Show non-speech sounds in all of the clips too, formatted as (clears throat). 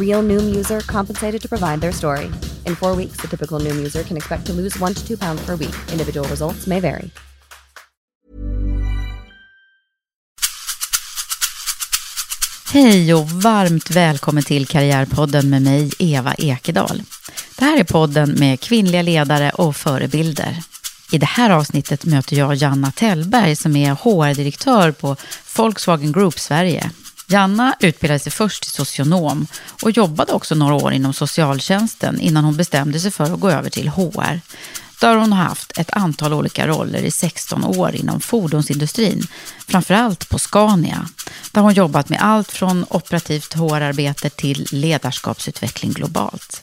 Real Noom user compensated to provide their story. In four weeks, the typical Noom user can expect to lose one to two pounds per week. Individual results may vary. Hej och varmt välkommen till Karriärpodden med mig, Eva Ekedal. Det här är podden med kvinnliga ledare och förebilder. I det här avsnittet möter jag Janna Tellberg som är HR-direktör på Volkswagen Group Sverige. Janna utbildade sig först till socionom och jobbade också några år inom socialtjänsten innan hon bestämde sig för att gå över till HR. Där hon har haft ett antal olika roller i 16 år inom fordonsindustrin, framförallt på Scania, där hon jobbat med allt från operativt HR-arbete till ledarskapsutveckling globalt.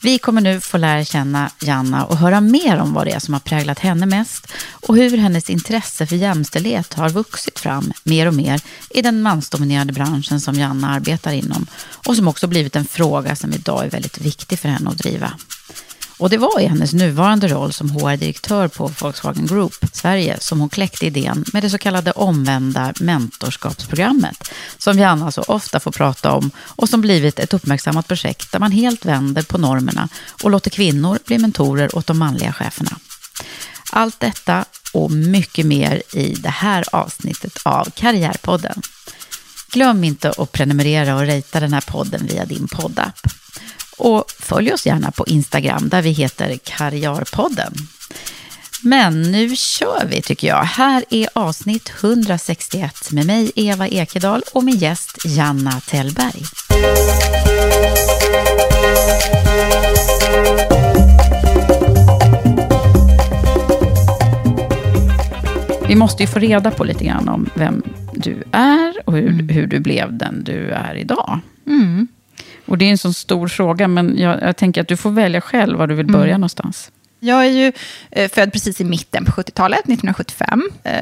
Vi kommer nu få lära känna Janna och höra mer om vad det är som har präglat henne mest och hur hennes intresse för jämställdhet har vuxit fram mer och mer i den mansdominerade branschen som Janna arbetar inom och som också blivit en fråga som idag är väldigt viktig för henne att driva. Och det var i hennes nuvarande roll som HR-direktör på Volkswagen Group Sverige som hon kläckte idén med det så kallade omvända mentorskapsprogrammet som Janna så ofta får prata om och som blivit ett uppmärksammat projekt där man helt vänder på normerna och låter kvinnor bli mentorer åt de manliga cheferna. Allt detta och mycket mer i det här avsnittet av Karriärpodden. Glöm inte att prenumerera och rejta den här podden via din poddapp. Och följ oss gärna på Instagram där vi heter Karriärpodden. Men nu kör vi tycker jag. Här är avsnitt 161 med mig Eva Ekedal och min gäst Janna Tellberg. Vi måste ju få reda på lite grann om vem du är och hur, mm. hur du blev den du är idag. Mm. Och det är en sån stor fråga, men jag, jag, tänker att du får välja själv var du vill börja mm. någonstans. Jag är ju eh, född precis i mitten på 70-talet, 1975. Eh,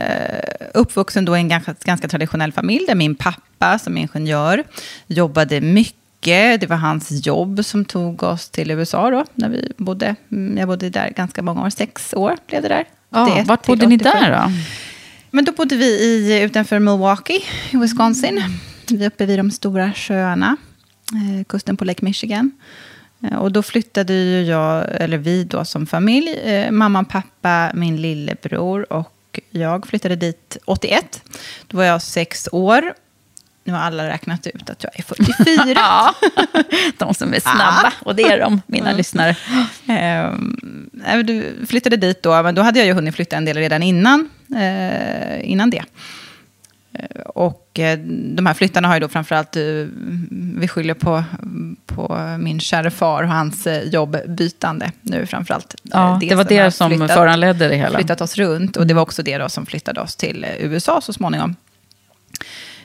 uppvuxen då i en ganska, ganska traditionell familj, där min pappa som ingenjör jobbade mycket. Det var hans jobb som tog oss till USA då, när vi bodde. Mm, jag bodde där ganska många år, sex år blev det där. Ja, vart bodde ni där då? Men då bodde vi i, utanför Milwaukee i Wisconsin. Vi är uppe vid de stora sjöarna kusten på Lake Michigan. Eh, och då flyttade ju jag, eller vi då som familj, eh, mamma, pappa, min lillebror och jag flyttade dit 81. Då var jag sex år. Nu har alla räknat ut att jag är 44. (laughs) ja, de som är snabba, och det är de, mina mm. lyssnare. Eh, du flyttade dit då, men då hade jag ju hunnit flytta en del redan innan, eh, innan det. Och eh, de här flyttarna har ju då framförallt, eh, vi skyller på, på min kära far och hans eh, jobbbytande nu framförallt. Ja, det, det var det som flyttat, föranledde det hela. Flyttat oss runt och det var också det då som flyttade oss till USA så småningom.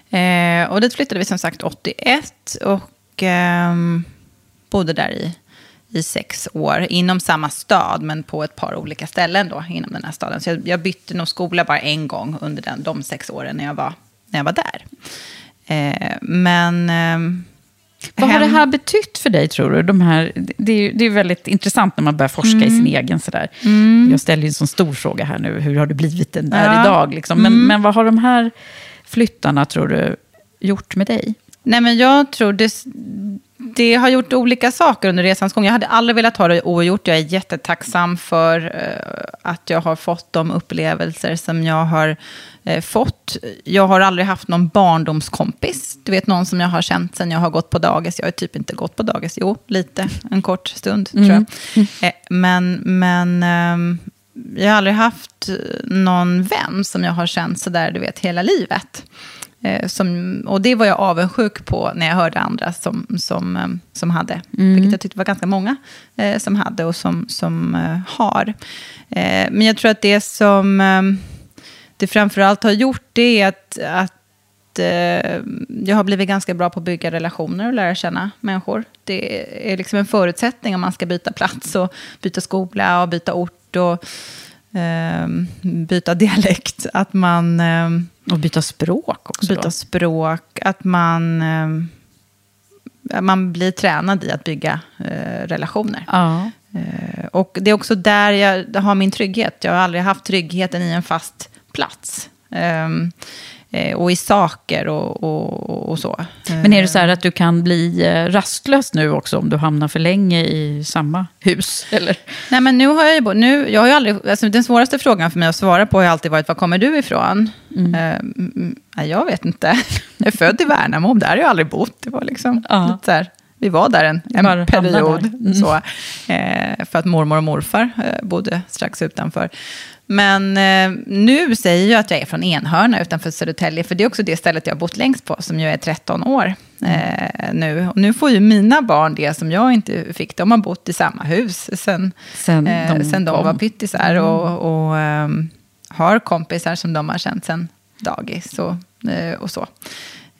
Eh, och dit flyttade vi som sagt 81 och eh, bodde där i, i sex år. Inom samma stad, men på ett par olika ställen då inom den här staden. Så jag, jag bytte nog skola bara en gång under den, de sex åren när jag var, när jag var där. Eh, men eh, Vad har det här betytt för dig, tror du? De här, det, är, ju- det är väldigt intressant när man börjar forska i sin egen. Sådär. Jag ställer ju en sån stor fråga här nu. Hur har du blivit den där Ja. idag? Liksom? Men, men vad har de här flyttarna, tror du, gjort med dig? Nej, men jag tror det, det har gjort olika saker under resans gång. Jag hade aldrig velat ha det ogjort. Jag är jättetacksam för eh, att jag har fått de upplevelser som jag har eh, fått. Jag har aldrig haft någon barndomskompis. Du vet, någon som jag har känt sen jag har gått på dagis. Jag har typ inte gått på dagis. Jo, lite. En kort stund, tror jag. Eh, men men ehm, jag har aldrig haft någon vän som jag har känt sådär, du vet, hela livet. Eh, som, och det var jag avundsjuk på när jag hörde andra som, som, eh, som hade. Vilket jag tyckte var ganska många eh, som hade och som, som eh, har. Eh, men jag tror att det som eh, det framförallt har gjort det är att, att eh, jag har blivit ganska bra på att bygga relationer och lära känna människor. Det är liksom en förutsättning om man ska byta plats och byta skola och byta ort och byta (laughs) dialekt. Att man... Och byta språk också. byta då. språk, att man, eh, man blir tränad i att bygga eh, relationer. Ja. Eh, och det är också där jag har min trygghet. Jag har aldrig haft tryggheten i en fast plats. Eh, och i saker och, och, och så. Men är det så här att du kan bli eh, rastlös nu också om du hamnar för länge i samma hus? (laughs) Eller? Nej, men nu har jag ju, nu, jag har ju aldrig, alltså den svåraste frågan för mig att svara på har alltid varit, var kommer du ifrån? Mm. Eh, nej, jag vet inte. (laughs) Jag är född i Värnamo, där har jag aldrig bott. Det var liksom Ja. så här, vi var där en, en period. där. Mm. Så, eh, för att mormor och morfar eh, bodde strax utanför. Men eh, nu säger jag att jag är från Enhörna utanför Södertälje, för det är också det stället jag har bott längst på, som ju är 13 år eh, nu. Och nu får ju mina barn det som jag inte fick. De har bott i samma hus sen, Sen eh, de sen de var pyttisar och, och ehm, har kompisar som de har känt sen dagis och, eh, och så.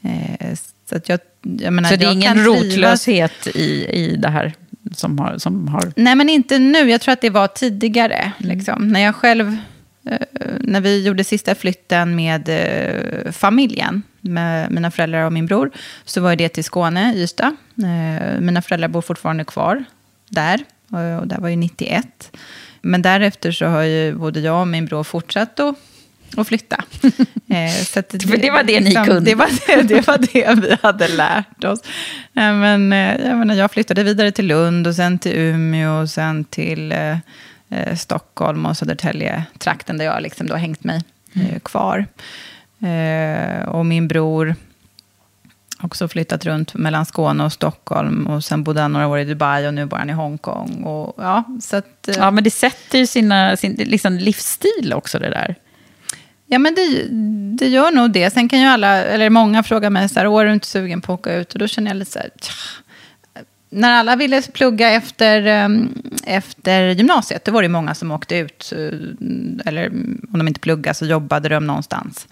Eh, så att jag, jag menar, Så det är ingen rotlöshet i, i det här som har... Som har Nej, men inte nu. Jag tror att det var tidigare. Mm. Liksom. När jag själv, eh, när vi gjorde sista flytten med eh, familjen, med mina föräldrar och min bror, så var det till Skåne, Ystad. Eh, mina föräldrar bor fortfarande kvar där, och, och där var ju 91. Men därefter så har ju både jag och min bror fortsatt att att flytta. (laughs) Eh, så att För det var det ni kunde. Det var det, det var det vi hade lärt oss. Nej, men, eh, jag, menar, jag flyttade vidare till Lund och sen till Umeå och sen till eh, eh, Stockholm och Södertälje, trakten där jag liksom då hängt mig eh, kvar. Eh, och min bror också flyttat runt mellan Skåne och Stockholm och sen bodde han några år i Dubai och nu bor han i Hongkong. Och, ja, så att, eh, Ja, men det sätter ju sina, sin liksom livsstil också, det där. Ja, men det, det gör nog det. Sen kan ju alla, eller många fråga mig så här, "Åh, är du inte sugen på att åka ut? Och då känner jag lite så här, tja. När alla ville plugga efter, ehm, efter gymnasiet, då var det många som åkte ut. Eh, eller om de inte pluggade så jobbade de någonstans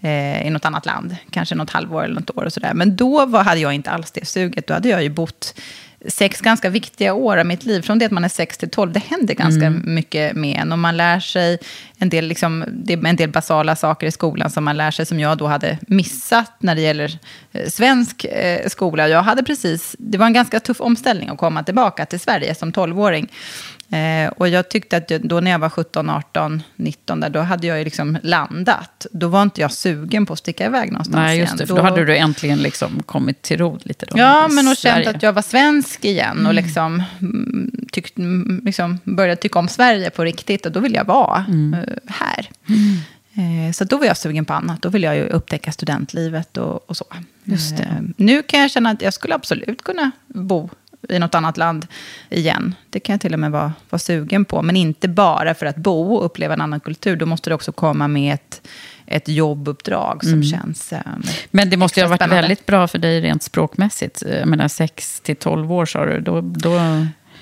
eh, i något annat land. Kanske något halvår eller något år och sådär. Men då var, hade jag inte alls det suget. Då hade jag ju bott sex ganska viktiga år av mitt liv. Från det att man är 6 till 12, det händer ganska mycket med en. Och man lär sig en del, liksom, en del basala saker i skolan som man lär sig, som jag då hade missat när det gäller eh, svensk eh, skola. Jag hade precis, det var en ganska tuff omställning att komma tillbaka till Sverige som 12-åring. Eh, och jag tyckte att då när jag var 17, 18, 19, där, då hade jag ju liksom landat. Då var inte jag sugen på att sticka iväg någonstans Nej, just igen. det. För då hade du äntligen liksom kommit till ro lite då. Ja, men och känt att jag var svensk igen och liksom, mm, tyckt, mm, liksom började tycka om Sverige på riktigt. Och då ville jag vara eh, här. Eh, så då var jag sugen på annat. Då ville jag ju upptäcka studentlivet och, och så. Just det. Eh, nu kan jag känna att jag skulle absolut kunna bo i något annat land igen. Det kan jag till och med vara, vara sugen på. Men inte bara för att bo och uppleva en annan kultur. Då måste det också komma med ett, ett jobbuppdrag som känns... Eh, Men det måste ju ha varit spännande. väldigt bra för dig rent språkmässigt. Jag menar, 6 till 12 år sa du. Då, då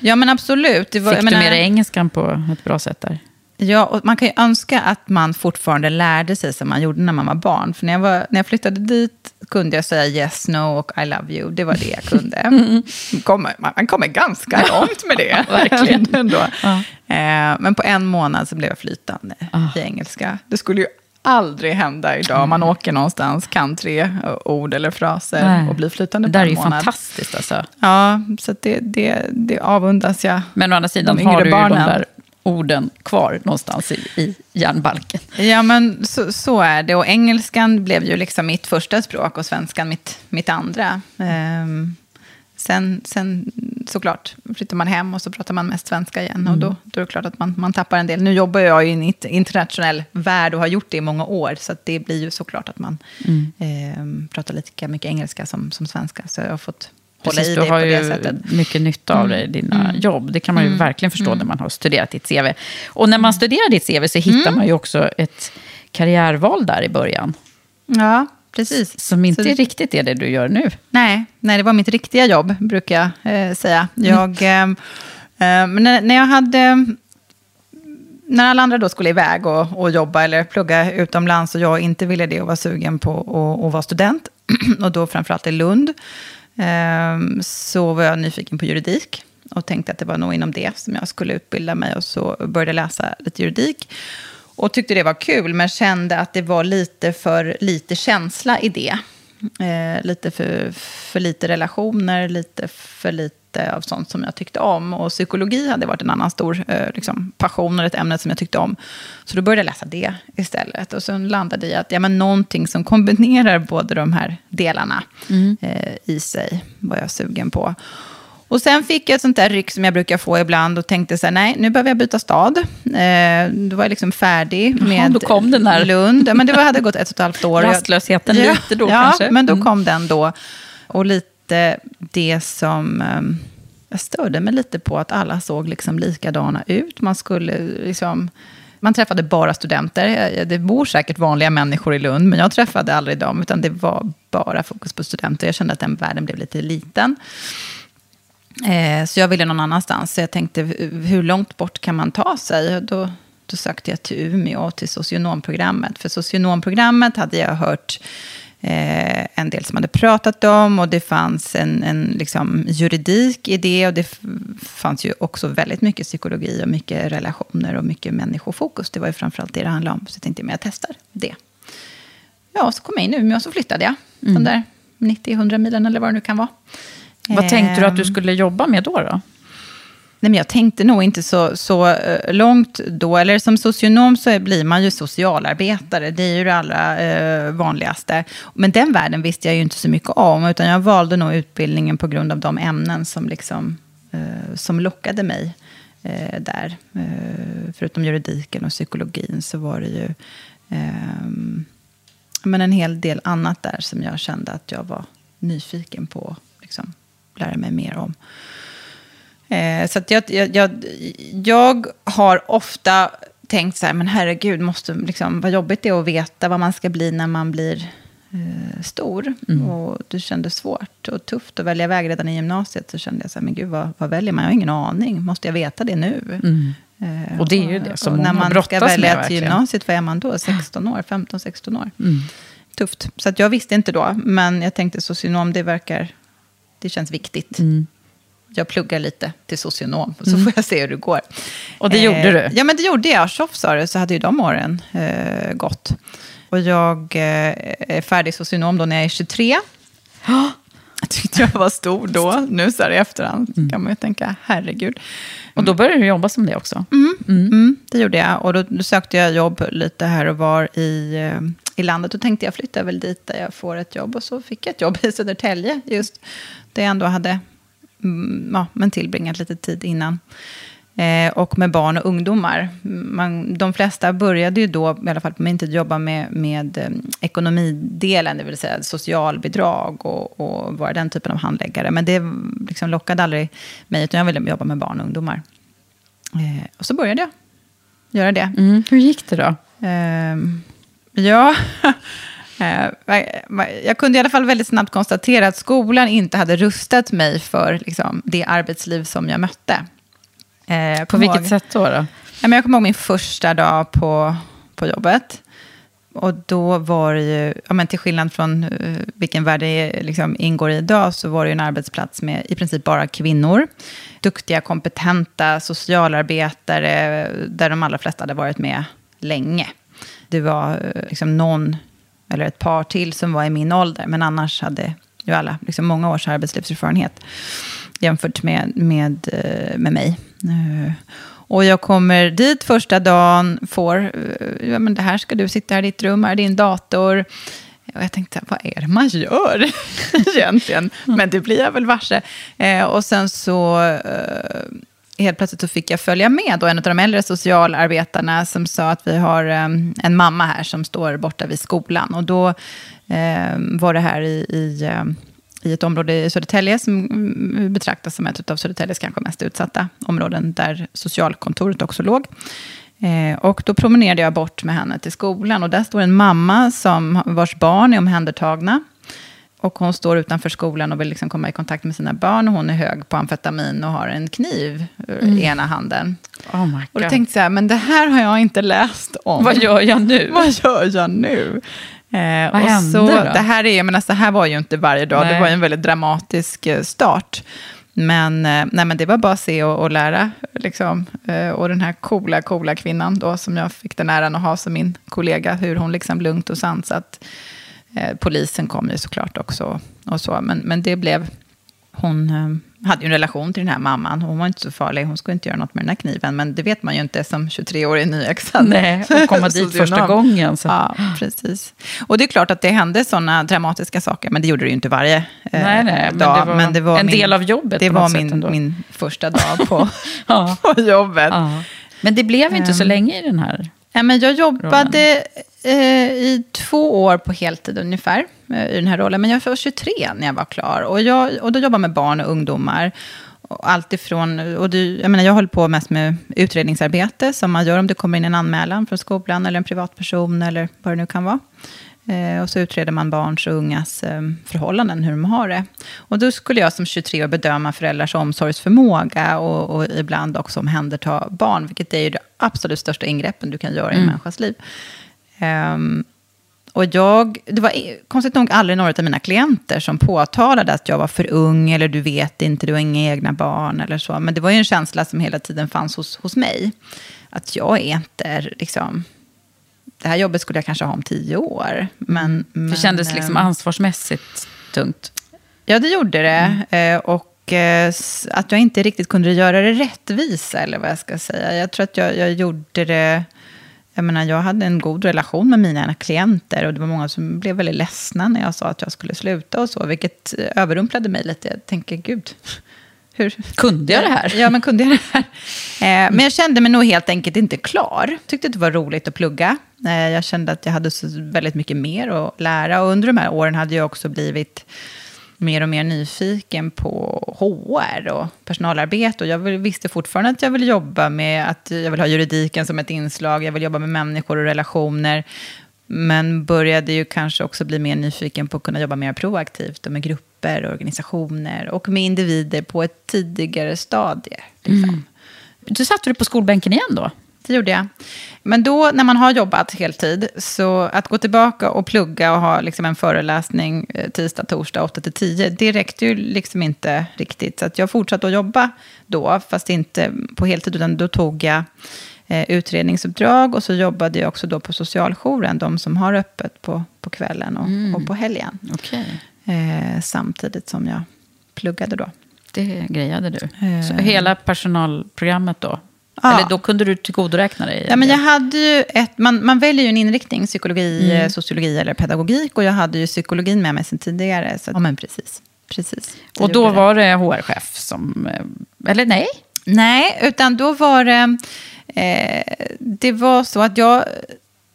Ja, men absolut. Var, fick jag du menar- med dig engelskan på ett bra sätt där. Ja, och man kan ju önska att man fortfarande lärde sig som man gjorde när man var barn. För när jag, var, när jag flyttade dit kunde jag säga yes, no och I love you. Det var det jag kunde. (laughs) Kommer, man kommer ganska långt med det. (laughs) verkligen. (laughs) Ändå. Ja. Eh, men på en månad så blev jag flytande i engelska. Det skulle ju aldrig hända idag. Man åker någonstans, kan tre ord eller fraser Nej. och blir flytande Det på där är ju månad. fantastiskt alltså. Ja, så det, det, det avundas jag. Men å andra sidan De har du ju de barnen. där orden kvar någonstans i, i järnbalken. Ja, men så, så är det. Och engelskan blev ju liksom mitt första språk och svenskan mitt, mitt andra. Ehm, sen, sen såklart flyttar man hem och så pratar man mest svenska igen. Och då, då är det klart att man, man tappar en del. Nu jobbar jag i en int- internationell värld och har gjort det i många år. Så det blir ju såklart att man ehm, pratar lika mycket engelska som, som svenska. Så jag har fått hålla Precis, i du det på har det ju sättet. mycket nytta av det i dina jobb. Det kan man ju verkligen förstå när man har studerat ditt CV. Och när man studerar ditt CV så hittar man ju också ett karriärval där i början. Ja, precis. Som inte Så riktigt är det du gör nu. Nej, nej, det var mitt riktiga jobb, brukar jag eh, säga. Jag, eh, när, när jag hade... När alla andra då skulle iväg och, och jobba eller plugga utomlands och jag inte ville det och var sugen på att vara student, (clears throat) och då framförallt i Lund, Ehm, så var jag nyfiken på juridik och tänkte att det var nog inom det som jag skulle utbilda mig och så började jag läsa lite juridik. Och tyckte det var kul, men kände att det var lite för lite känsla i det. Eh, lite för, för lite relationer, lite för lite av sånt som jag tyckte om. Och psykologi hade varit en annan stor eh, liksom, passion och ett ämne som jag tyckte om. Så då började jag läsa det istället. Och sen landade jag i att ja, men någonting som kombinerar båda de här delarna eh, i sig var jag sugen på. Och sen fick jag ett sånt där ryck som jag brukar få ibland och tänkte så här, nej, nu behöver jag byta stad. Eh, då var jag liksom färdig med då kom den där. Lund. Ja, men det var, hade gått ett och ett halvt år. (laughs) Rastlösheten lite då ja, kanske? men då Mm. kom den då. Och lite det som... Ehm, jag störde mig lite på att alla såg liksom likadana ut. Man skulle liksom... Man träffade bara studenter. Eh, eh, det bor säkert vanliga människor i Lund, men jag träffade aldrig dem. Utan det var bara fokus på studenter. Jag kände att den världen blev lite liten. Eh, så jag ville någon annanstans. Så jag tänkte, hur långt bort kan man ta sig? Då, då sökte jag till Umeå, till socionomprogrammet. För socionomprogrammet hade jag hört eh, en del som hade pratat om. Och det fanns en, en liksom, juridik i det. Och det fanns ju också väldigt mycket psykologi och mycket relationer och mycket människofokus. Det var ju framförallt det det handlade om. Så jag tänkte, men jag testar det. Ja, så kom jag in i Umeå och så flyttade jag. De där 90-100 milen eller vad det nu kan vara. Vad tänkte du att du Ehm, skulle jobba med då? då? Nej, men jag tänkte nog inte så, så eh, långt då. Eller som socionom så blir man ju socialarbetare. Det är ju det allra eh, vanligaste. Men den världen visste jag ju inte så mycket om. Utan jag valde nog utbildningen på grund av de ämnen som, liksom, eh, som lockade mig eh, där. Eh, förutom juridiken och psykologin så var det ju eh, men en hel del annat där som jag kände att jag var nyfiken på att liksom, lära mig mer om. Eh, så jag, jag, jag, jag har ofta tänkt så här, men herregud, måste, liksom, vad jobbigt det är att veta vad man ska bli när man blir eh, stor. Och det kändes svårt och tufft att välja väg redan i gymnasiet. Så kände jag så här, men gud, vad, vad väljer man? Jag har ingen aning. Måste jag veta det nu? Eh, Och det är ju det som och när många man brottas ska med, välja till verkligen. gymnasiet, vad är man då? (sighs) 16 år, 15-16 år. Mm. Tufft. Så jag visste inte då, men jag tänkte socionom, det verkar, det känns viktigt. Mm. Jag pluggar lite till socionom, så får jag se hur det går. Och det gjorde du? Ja, men det gjorde jag. Tjoff sa det, så hade ju de åren eh, gått. Och jag eh, är färdig socionom då när jag är 23. (gasps) Jag tyckte jag var stor då. Nu så här i efterhand Mm. kan man ju tänka, herregud. Och då började du jobba som det också? Mm, det gjorde jag. Och då, då sökte jag jobb lite här och var i, eh, i landet. Och tänkte jag flyttar väl dit där jag får ett jobb. Och så fick jag ett jobb i Södertälje, just där jag ändå hade mm, ja, men tillbringat lite tid innan. Eh, och med barn och ungdomar. Man, de flesta började ju då, i alla fall på min tid, jobba med, med eh, ekonomidelen, det vill säga socialbidrag och, och vara den typen av handläggare. Men det liksom lockade aldrig mig, utan jag ville jobba med barn och ungdomar. Eh, och så började jag göra det. Mm. Hur gick det då? Ehm, ja, (laughs) jag kunde i alla fall väldigt snabbt konstatera att skolan inte hade rustat mig för liksom, det arbetsliv som jag mötte. Eh, jag På kommer vilket ihåg- sätt då? då? Jag kommer ihåg min första dag på, på jobbet. Och då var det ju, ja, men till skillnad från eh, vilken värld det liksom ingår i idag, så var det ju en arbetsplats med i princip bara kvinnor. Duktiga, kompetenta socialarbetare, där de allra flesta hade varit med länge. det var eh, liksom någon eller ett par till som var i min ålder. Men annars hade ju alla liksom många års arbetslivserfarenhet jämfört med, med, eh, med mig. Eh, och jag kommer dit första dagen, får, ja men det här ska du sitta här i ditt rum, här är din dator. Och jag tänkte, vad är det man gör (laughs) egentligen? Men det blir jag väl varse. Eh, och sen så eh, helt plötsligt så fick jag följa med då, en av de äldre socialarbetarna som sa att vi har um, en mamma här som står borta vid skolan. Och då um, var det här i, i, um, i ett område i Södertälje som mm, betraktas som ett av Södertäljes kanske mest utsatta områden, där socialkontoret också låg. Eh, och då promenerade jag bort med henne till skolan och där står en mamma som, vars barn är omhändertagna. Och hon står utanför skolan och vill liksom komma i kontakt med sina barn. Och hon är hög på amfetamin och har en kniv mm. i ena handen. Oh my God. Och då tänkte jag, men det här har jag inte läst om. Vad gör jag nu? (laughs) Vad gör jag nu? Eh, Vad hände så, då? Det här, är, men alltså, det här var ju inte varje dag. Nej. Det var en väldigt dramatisk eh, start. Men, eh, nej, men det var bara att se och, och lära. Liksom. Eh, och den här coola, coola kvinnan då, som jag fick den äran att ha som min kollega, hur hon liksom lugnt och sansat. Eh, polisen kom ju såklart också. Och så. Men, men det blev... Hon eh, hade ju en relation till den här mamman. Hon var inte så farlig. Hon skulle inte göra något med den här kniven. Men det vet man ju inte som 23-årig nyexad. Nej, och komma (laughs) dit första gången. Så. Ja, precis. Och det är klart att det hände sådana dramatiska saker. Men det gjorde det ju inte varje eh, nej, nej, dag. Men det var, men det var en min, del av jobbet. Det var min, min första dag på, (laughs) ja. på jobbet. Ja. Men det blev inte så ehm. länge i den här Ja, men jag jobbade i två år på heltid ungefär eh, i den här rollen. Men jag var 23 när jag var klar. Och, jag, och då jobbade jag med barn och ungdomar. allt ifrån, och det, jag, menar, jag håller på mest med utredningsarbete som man gör om det kommer in en anmälan från skolan eller en privatperson eller vad det nu kan vara. Eh, och så utreder man barns och ungas eh, förhållanden, hur de har det. Och då skulle jag som 23 år bedöma föräldrars omsorgsförmåga och, och ibland också omhänderta barn, vilket är ju det absolut största ingreppen du kan göra i en mm. människas liv. Um, och jag, det var konstigt nog aldrig några av mina klienter som påtalade att jag var för ung, eller du vet inte, du har inga egna barn, eller så. Men det var ju en känsla som hela tiden fanns hos, hos mig. Att jag är inte liksom det här jobbet skulle jag kanske ha om tio år. Men, det kändes liksom eh, ansvarsmässigt tungt? Ja, det gjorde det. Mm. Eh, och eh, att jag inte riktigt kunde göra det rättvisa, eller vad jag ska säga. Jag tror att jag, jag gjorde det... Jag menar, jag hade en god relation med mina klienter och det var många som blev väldigt ledsna när jag sa att jag skulle sluta och så, vilket överrumplade mig lite. Jag tänker, gud, hur? Kunde jag det här? Ja, men kunde jag det här? Eh, men jag kände mig nog helt enkelt inte klar. Tyckte det var roligt att plugga. Eh, jag kände att jag hade så väldigt mycket mer att lära. Och under de här åren hade jag också blivit mer och mer nyfiken på HR och personalarbete. Och jag visste fortfarande att jag ville jobba med att jag vill ha juridiken som ett inslag. Jag vill jobba med människor och relationer. Men började ju kanske också bli mer nyfiken på att kunna jobba mer proaktivt och med grupper, och organisationer och med individer på ett tidigare stadie. Liksom. Mm. Du satte du på skolbänken igen då? Det gjorde jag. Men då när man har jobbat heltid, så att gå tillbaka och plugga och ha liksom en föreläsning eh, tisdag, torsdag 8-10, det räckte ju liksom inte riktigt. Så att jag fortsatte att jobba då, fast inte på heltid, utan då tog jag eh, utredningsuppdrag och så jobbade jag också då på socialjouren, de som har öppet på, på kvällen och, mm. och på helgen. Okay. Eh, samtidigt som jag pluggade då. Det grejade du. Eh. Så hela personalprogrammet då? Ja. Eller då kunde du tillgodoräkna dig? Ja, men jag hade ju ett, man, man väljer ju en inriktning, psykologi, mm. sociologi eller pedagogik. Och jag hade ju psykologin med mig sedan tidigare. Så, ja, men precis. precis och då var det HR-chef som... Eh, eller nej? Nej, utan då var det Eh, det var så att jag,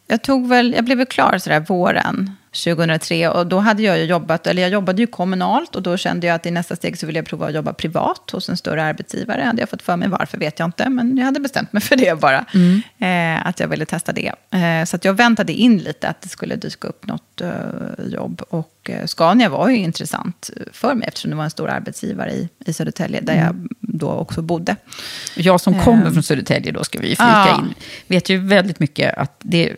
jag tog väl, jag blev klar sådär våren 2003 och då hade jag jobbat, eller jag jobbade ju kommunalt och då kände jag att i nästa steg så ville jag prova att jobba privat hos en större arbetsgivare. Hade jag fått för mig varför vet jag inte, men jag hade bestämt mig för det bara. Mm. Eh, att jag ville testa det. Eh, så jag väntade in lite att det skulle dyka upp något eh, jobb. Och eh, Scania var ju intressant för mig eftersom det var en stor arbetsgivare i, i Södertälje där mm. jag då också bodde. Jag som kommer eh. från Södertälje, då ska vi flika ja. in, vet ju väldigt mycket att det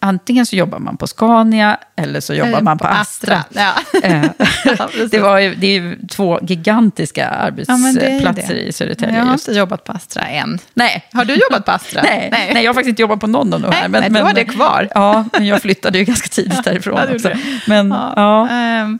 antingen så jobbar man på Scania eller så jobbar Eller man på, på Astra. Astra, ja. Eh, (laughs) Ja, (laughs) det, var ju, det är ju två gigantiska Ja, men arbetsplatser det. i Södertälje. Jag har inte jobbat på Astra än. Nej. Har du jobbat på Astra? (laughs) Nej, nej. jag har faktiskt inte jobbat på någon av de här. Nej, nej, du har det kvar. Ja, men jag flyttade ju ganska tidigt därifrån Ja, också. Men, ja. Ehm,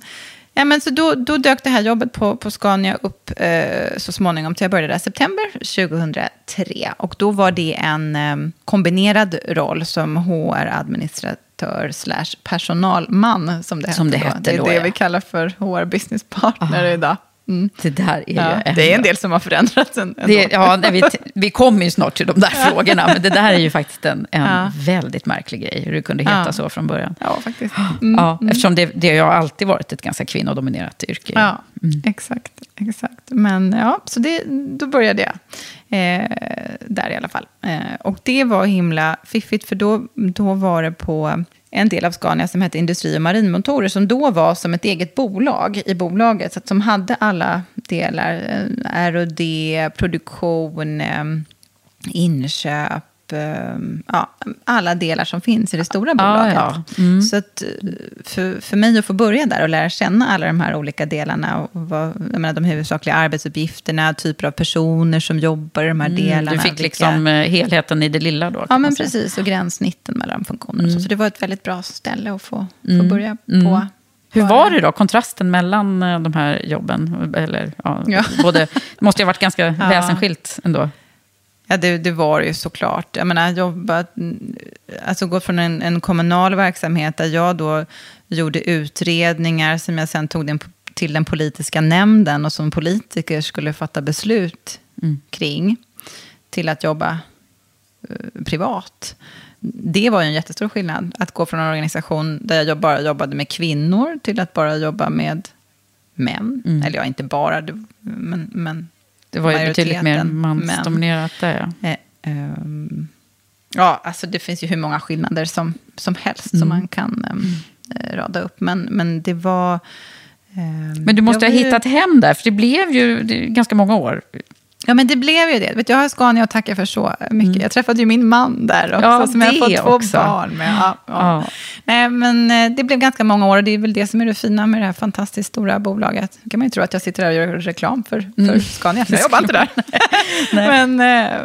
ja, men så då, då dök det här jobbet på, på Scania upp eh, så småningom. Till jag började där september 2003. Och då var det en em, kombinerad roll som HR-administratör slash personalman, som det hette. Som det då. hette det är då, det ja. vi kallar för HR-business partner idag. Mm. Det där är Ja, ju... det är en del som har förändrats. En, Det, ja, nej, vi, vi kommer ju snart till de där frågorna, men det där är ju faktiskt en, en Ja. väldigt märklig grej, hur det kunde heta Ja. så från början. Ja, faktiskt. Ja, Eftersom det, det har alltid varit ett ganska kvinnodominerat yrke. Ja, exakt, exakt. Men ja, så det, då började jag. Eh, där i alla fall. Eh, och det var himla fiffigt, för då, då var det på en del av Scania som hette Industri och marinmotorer, som då var som ett eget bolag i bolaget, så att som hade alla delar, eh, R&D, produktion, eh, inköp, ja, alla delar som finns i det stora bolaget. ja. Mm. Så att, eh, för, för mig att få börja där och lära känna alla de här olika delarna, och vad, jag menar, de huvudsakliga arbetsuppgifterna, typer av personer som jobbar i de här delarna. Mm, Du fick vilka- liksom eh, helheten i det lilla då? Ja, men precis. Och gränssnitten mellan funktionerna. Mm. Så, så det var ett väldigt bra ställe att få, få Mm. börja Mm. på. Hur Bara- var det då, kontrasten mellan eh, de här jobben? Eller, ja, Ja. Både, det måste ju ha varit ganska (laughs) väsensskilt ändå. Ja, det, det var ju såklart. Jag menar, jobbat, mm, alltså gått från en, en kommunal verksamhet där jag då gjorde utredningar som jag sen tog den, till den politiska nämnden och som politiker skulle fatta beslut Mm. kring, till att jobba eh, privat. Det var ju en jättestor skillnad, att gå från en organisation där jag bara jobbade med kvinnor till att bara jobba med män. Mm. Eller ja, inte bara, men, men Det var ju betydligt mer mansdominerat där. Ja. Eh, ehm, ja, alltså det finns ju hur många skillnader som, som helst Mm. som man kan ehm, eh, rada upp. Men, men det var... ehm, Men du måste ha var ju- hittat hem där, för det blev ju det ganska många år. Ja, men det blev ju det. Vet, jag har Scania att tacka för så mycket. Jag träffade ju min man där också, Mm. Ja, som jag har fått två också. barn med. Ja, ja. Nej, men eh, det blev ganska många år och det är väl det som är det fina med det här fantastiskt stora bolaget. Nu kan man ju tro att jag sitter där och gör reklam för, för Mm. Scania, jag jobbar inte där. (laughs) men, eh,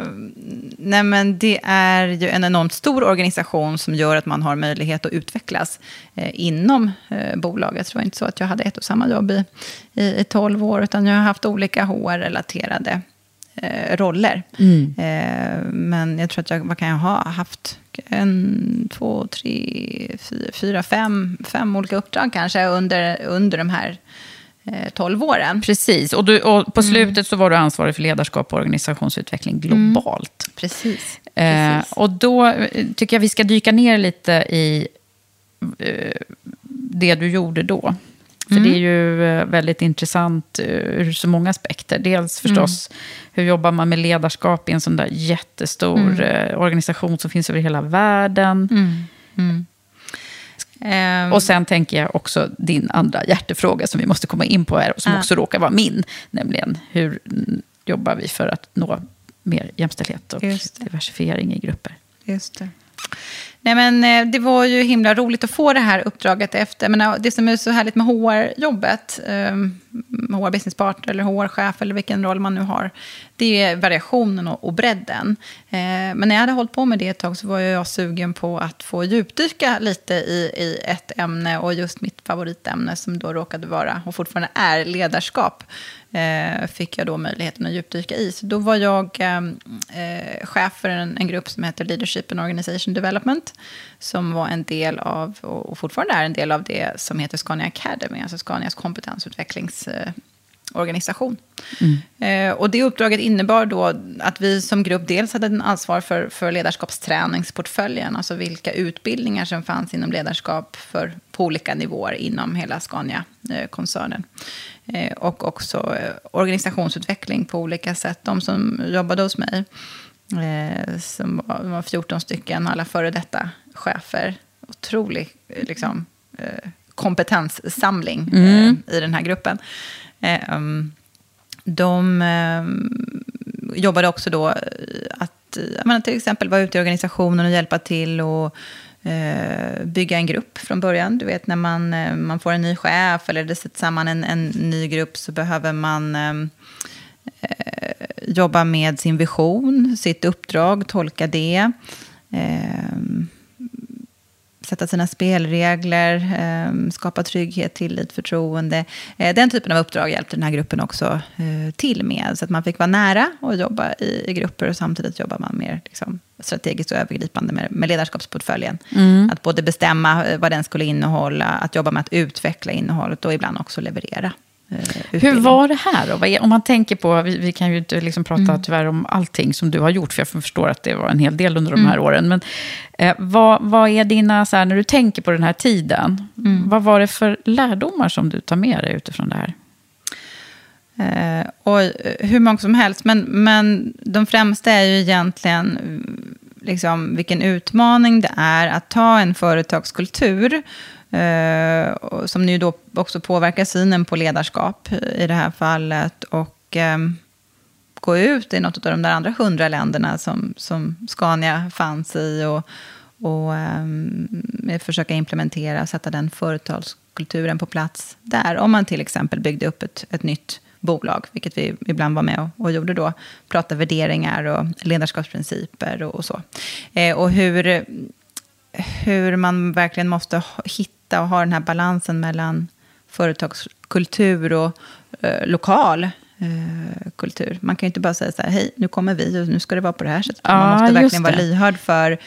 nej, men det är ju en enormt stor organisation som gör att man har möjlighet att utvecklas eh, inom bolaget. Det var inte så att jag hade ett och samma jobb i, i, i 12 år, utan jag har haft olika HR-relaterade eh, roller. Mm. Eh, men jag tror att jag, vad kan jag ha haft? En, två, tre, fyra, fyra fem, fem olika uppdrag kanske under, under de här eh, 12 åren. Precis, och, du, och Mm. på slutet så var du ansvarig för ledarskap och organisationsutveckling globalt. Precis. Eh, och då eh, tycker jag vi ska dyka ner lite i eh, det du gjorde då. För Mm. det är ju eh, väldigt intressant eh, ur så många aspekter. Dels förstås, Mm. hur jobbar man med ledarskap i en sån där jättestor Mm. eh, organisation som finns över hela världen. Ehm, Och sen tänker jag också din andra hjärtefråga som vi måste komma in på här, och som Ja. också råkar vara min. Nämligen, hur mm, jobbar vi för att nå mer jämställdhet och diversifiering i grupper? Just det. Nej, men eh, det var ju himla roligt att få det här uppdraget efter. Men det som är så härligt med HR-jobbet, HR ehm, business partner eller HR-chef eller vilken roll man nu har, det är variationen och, bredden. Eh, men när jag hade hållit på med det ett tag så var jag sugen på att få djupdyka lite i, i ett ämne och just mitt favoritämne som då råkade vara och fortfarande är ledarskap eh, fick jag då möjligheten att djupdyka i. Så då var jag eh, eh, chef för en, en grupp som heter Leadership and Organization Development, som var en del av, och fortfarande är en del av det som heter Scania Academy, alltså Scanias kompetensutvecklingsorganisation. Organisation. Eh, och det uppdraget innebar då att vi som grupp dels hade en ansvar för, för ledarskapsträningsportföljen, alltså vilka utbildningar som fanns inom ledarskap för, på olika nivåer inom hela Scania-koncernen. Eh, och också eh, organisationsutveckling på olika sätt. De som jobbade hos mig, eh, som var, var 14 stycken, alla före detta chefer. Otrolig eh, liksom, eh, kompetenssamling eh, i den här gruppen. Eh, de eh, jobbade också då att menar, till exempel vara ute i organisationen och hjälpa till och eh, bygga en grupp från början. Du vet när man, eh, man får en ny chef eller det sätts samman en, en ny grupp så behöver man ehm, eh jobba med sin vision, sitt uppdrag, tolka det. Eh, sätta sina spelregler, eh, skapa trygghet, tillit, förtroende. Eh, den typen av uppdrag hjälpte den här gruppen också eh, till med. Så att man fick vara nära och jobba i, i grupper och samtidigt jobbar man mer liksom, strategiskt och övergripande med, med ledarskapsportföljen. Mm. Att både bestämma vad den skulle innehålla, att jobba med att utveckla innehållet och ibland också leverera. Eh, Hur var det här då? Om man tänker på, vi, vi kan ju inte liksom prata mm. tyvärr om allting som du har gjort, för jag förstår att det var en hel del under de här mm. åren. Men eh, vad, vad är dina, så här, när du tänker på den här tiden, mm. vad var det för lärdomar som du tar med dig utifrån det här? Eh, och hur många som helst, men, men de främsta är ju egentligen liksom, vilken utmaning det är att ta en företagskultur Eh, Eh, som nu då också påverkar synen på ledarskap i det här fallet. Och eh, gå ut i något av de där andra hundra länderna som, som Scania fanns i. Och, och eh, försöka implementera, sätta den företagskulturen på plats där. Om man till exempel byggde upp ett, ett nytt bolag, vilket vi ibland var med och, och gjorde då. Prata värderingar och ledarskapsprinciper och, och så. Eh, och hur, hur man verkligen måste hitta och ha den här balansen mellan företagskultur och eh, lokal eh, kultur. Man kan ju inte bara säga så här, hej, nu kommer vi och nu ska det vara på det här sättet. Ja, man måste verkligen vara lyhörd för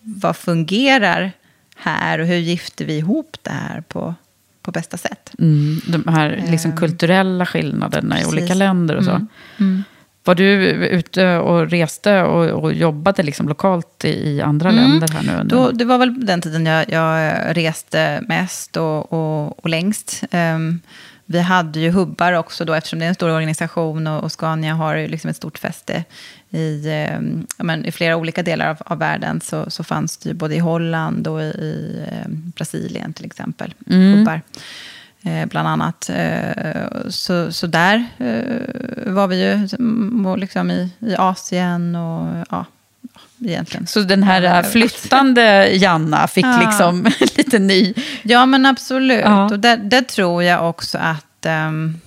vad fungerar här och hur gifter vi ihop det här på, på bästa sätt. Mm, de här liksom, eh. kulturella skillnaderna Precis. i olika länder och så. Mm. Mm. Var du ute och reste och, och jobbade liksom lokalt i, i andra mm. länder här nu? Då, det var väl den tiden jag, jag reste mest och, och, och längst. Um, vi hade ju hubbar också då, eftersom det är en stor organisation och, och Scania har ju liksom ett stort fäste i, um, men, i flera olika delar av, av världen. Så, så fanns det ju både i Holland och i, i um, Brasilien till exempel, mm. hubbar. Eh, bland annat. Eh, så, så där eh, var vi ju liksom i, i Asien och ja, egentligen. Så den här flyttande Janna fick ja. liksom (laughs) lite ny... Ja, men absolut. Ja. Och där, där, tror jag också att... Um,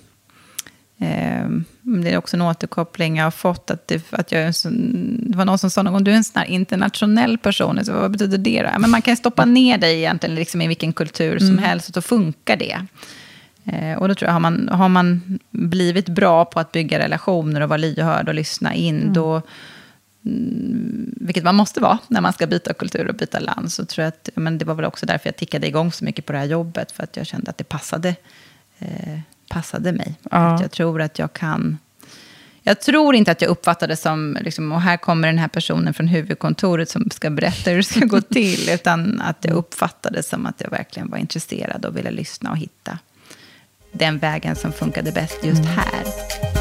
um, det är också en återkoppling jag har fått. Att det, att jag är sån, det var någon som sa någon gång, du är en sån här internationell person. Så vad betyder det då? Men man kan stoppa ner dig egentligen liksom i vilken kultur som mm. helst och så funkar det. Eh, och då tror jag, har man, har man blivit bra på att bygga relationer och vara lyhörd och lyssna in, mm. då, mm, vilket man måste vara när man ska byta kultur och byta land, så tror jag att men det var väl också därför jag tickade igång så mycket på det här jobbet, för att jag kände att det passade eh, passade mig. Ja. jag tror att jag kan... Jag tror inte att jag uppfattade som, liksom, och här kommer den här personen från huvudkontoret som ska berätta hur det ska gå till, (laughs) utan att jag uppfattade som att jag verkligen var intresserad och ville lyssna och hitta den vägen som funkade bäst just här.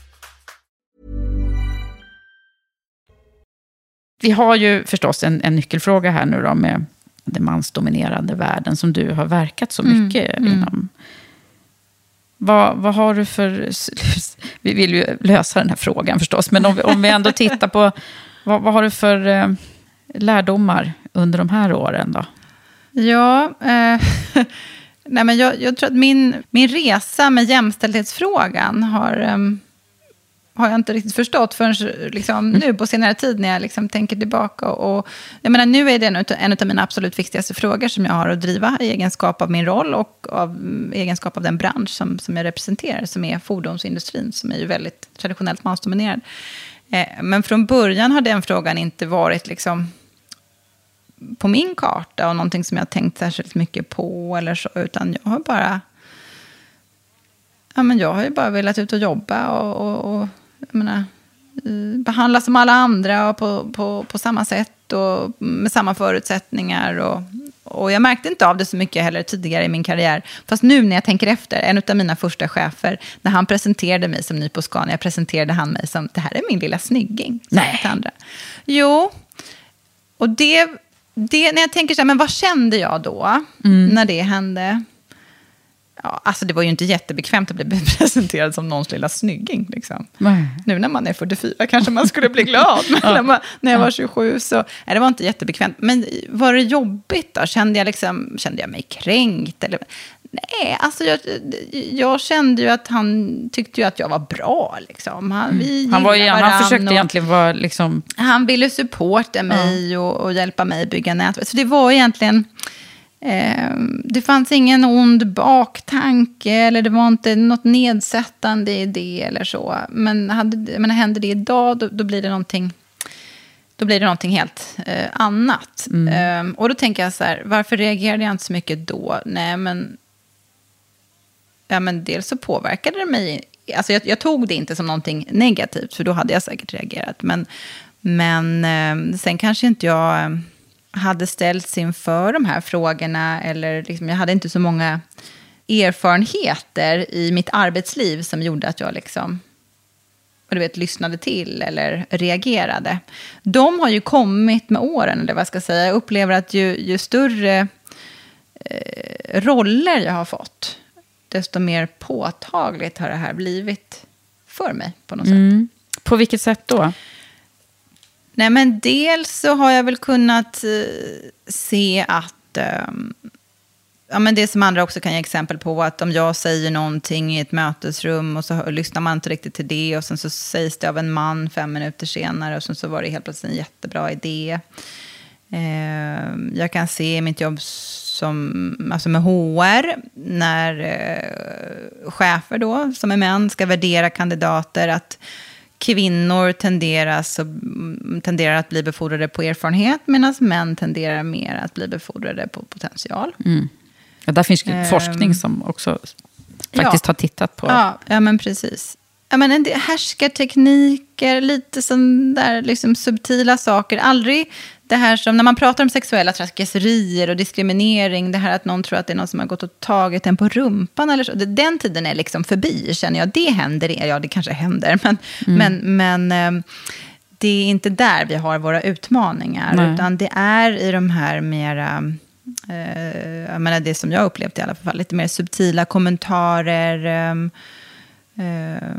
Vi har ju förstås en, en nyckelfråga här nu då med den mansdominerade världen som du har verkat så Mm, mycket mm. inom. Vad, vad har du för... (laughs) Vi vill ju lösa den här frågan förstås, men om vi, om vi ändå (laughs) tittar på... Vad, vad har du för eh, lärdomar under de här åren då? Ja, eh, (laughs) nej men jag, jag tror att min, min resa med jämställdhetsfrågan har, ehm, har jag inte riktigt förstått förrän liksom, nu på senare tid när jag liksom tänker tillbaka. Och, jag menar, nu är det en, en av mina absolut viktigaste frågor som jag har att driva i egenskap av min roll och av mm, egenskap av den bransch som, som jag representerar, som är fordonsindustrin, som är ju väldigt traditionellt mansdominerad. Eh, men från början har den frågan inte varit liksom på min karta och någonting som jag har tänkt särskilt mycket på eller så, utan jag har bara... Ja, men jag har ju bara velat ut och jobba och, och, och menar, eh, behandlas som alla andra på, på, på samma sätt och med samma förutsättningar. Och, och jag märkte inte av det så mycket heller tidigare i min karriär. Fast nu när jag tänker efter, en av mina första chefer, när han presenterade mig som ny på Scania, presenterade han mig som, det här är min lilla snygging. Nej. Andra. Jo, och det, det, när jag tänker så här, men vad kände jag då när det hände? Ja, alltså det var ju inte jättebekvämt att bli (laughs) presenterad som någons lilla snygging. Liksom. Nej. Nu när man är 44 kanske man skulle bli glad, men (laughs) när, man, när jag var 27 så nej, det var inte jättebekvämt. Men var det jobbigt då? Kände jag, liksom, kände jag mig kränkt? Eller? Nej, alltså jag, jag kände ju att han tyckte ju att jag var bra. Liksom. Han, vi Mm. Han, var, ju- han försökte och- egentligen vara liksom... han ville supporta mig och, och hjälpa mig bygga nätverk. Så det var egentligen... Eh, det fanns ingen ond baktanke eller det var inte något nedsättande i det eller så. Men, hade, men hände det idag då, då blir det någonting... Då blir det någonting helt eh, annat. Eh, och då tänker jag så här, varför reagerade jag inte så mycket då? Nej, men Ja, men dels så påverkade det mig. Alltså jag, jag tog det inte som någonting negativt, för då hade jag säkert reagerat. Men, men eh, sen kanske inte jag eh, hade ställts inför de här frågorna. Eller liksom, jag hade inte så många erfarenheter i mitt arbetsliv som gjorde att jag liksom, du vet, lyssnade till eller reagerade. De har ju kommit med åren, eller vad jag ska säga. Jag upplever att ju, ju större eh, roller jag har fått, desto mer påtagligt har det här blivit för mig på något sätt. Mm. På vilket sätt då? Nej, men dels så har jag väl kunnat eh, se att... Ehm, ja, men det som andra också kan ge exempel på, att om jag säger någonting i ett mötesrum och så lyssnar man inte riktigt till det och sen så sägs det av en man fem minuter senare och sen så var det helt plötsligt en jättebra idé. Eh, jag kan se i mitt jobb som, alltså med HR, när eh, chefer då, som är män, ska värdera kandidater, att kvinnor tenderas, tenderar att bli befordrade på erfarenhet, medan män tenderar mer att bli befordrade på potential. Mm. Ja, där finns um, forskning som också faktiskt ja, har tittat på. Ja, ja men precis. Ja, men en del härskartekniker, lite sån där liksom subtila saker. Aldrig det här som, när man pratar om sexuella trakasserier och diskriminering, det här att någon tror att det är någon som har gått och tagit en på rumpan eller så. Den tiden är liksom förbi, känner jag. Det händer, ja det kanske händer, men, mm. men, men ehm, det är inte där vi har våra utmaningar, Nej. utan det är i de här mera eh, jag menar det som jag upplevt i alla fall, lite mer subtila kommentarer, eh, eh,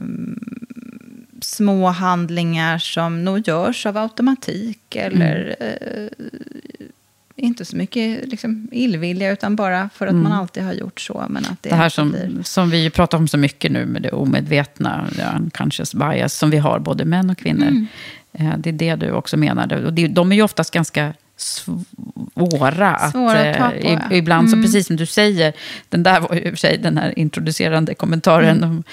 små handlingar som nog görs av automatik eller mm. eh, inte så mycket liksom, illvilja, utan bara för att mm. man alltid har gjort så. Men att det, det här som, blir... som vi pratar om så mycket nu med det omedvetna, unconscious bias, som vi har både män och kvinnor. Mm. Eh, det är det du också menade. Och det, de är ju oftast ganska svåra. Svåra att, att på, ja. Ibland, mm. så precis som du säger, den där var ju i och för sig den här introducerande kommentaren. Mm. Om,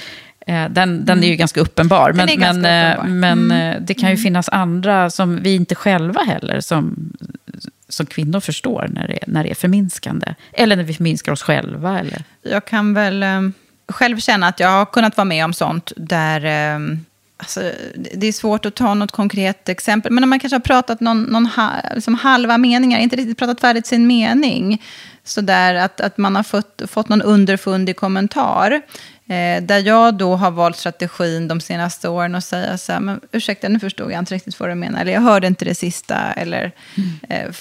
Eh, den, den är ju mm. ganska uppenbar. Men, men, eh, uppenbar. men mm. Eh, det kan ju mm. finnas andra som vi inte själva heller som, som kvinnor förstår när det, när det är förminskande. Eller när vi förminskar oss själva. Eller? Jag kan väl själv känna att jag har kunnat vara med om sånt där... Alltså, det är svårt att ta något konkret exempel, men när man kanske har pratat någon, någon ha, liksom halva meningar, inte riktigt pratat färdigt sin mening, så där att, att man har fått, fått någon underfundig kommentar. Eh, där jag då har valt strategin de senaste åren att säga så här, men ursäkta, nu förstod jag inte riktigt vad du menar, eller jag hörde inte det sista, eller mm. eh,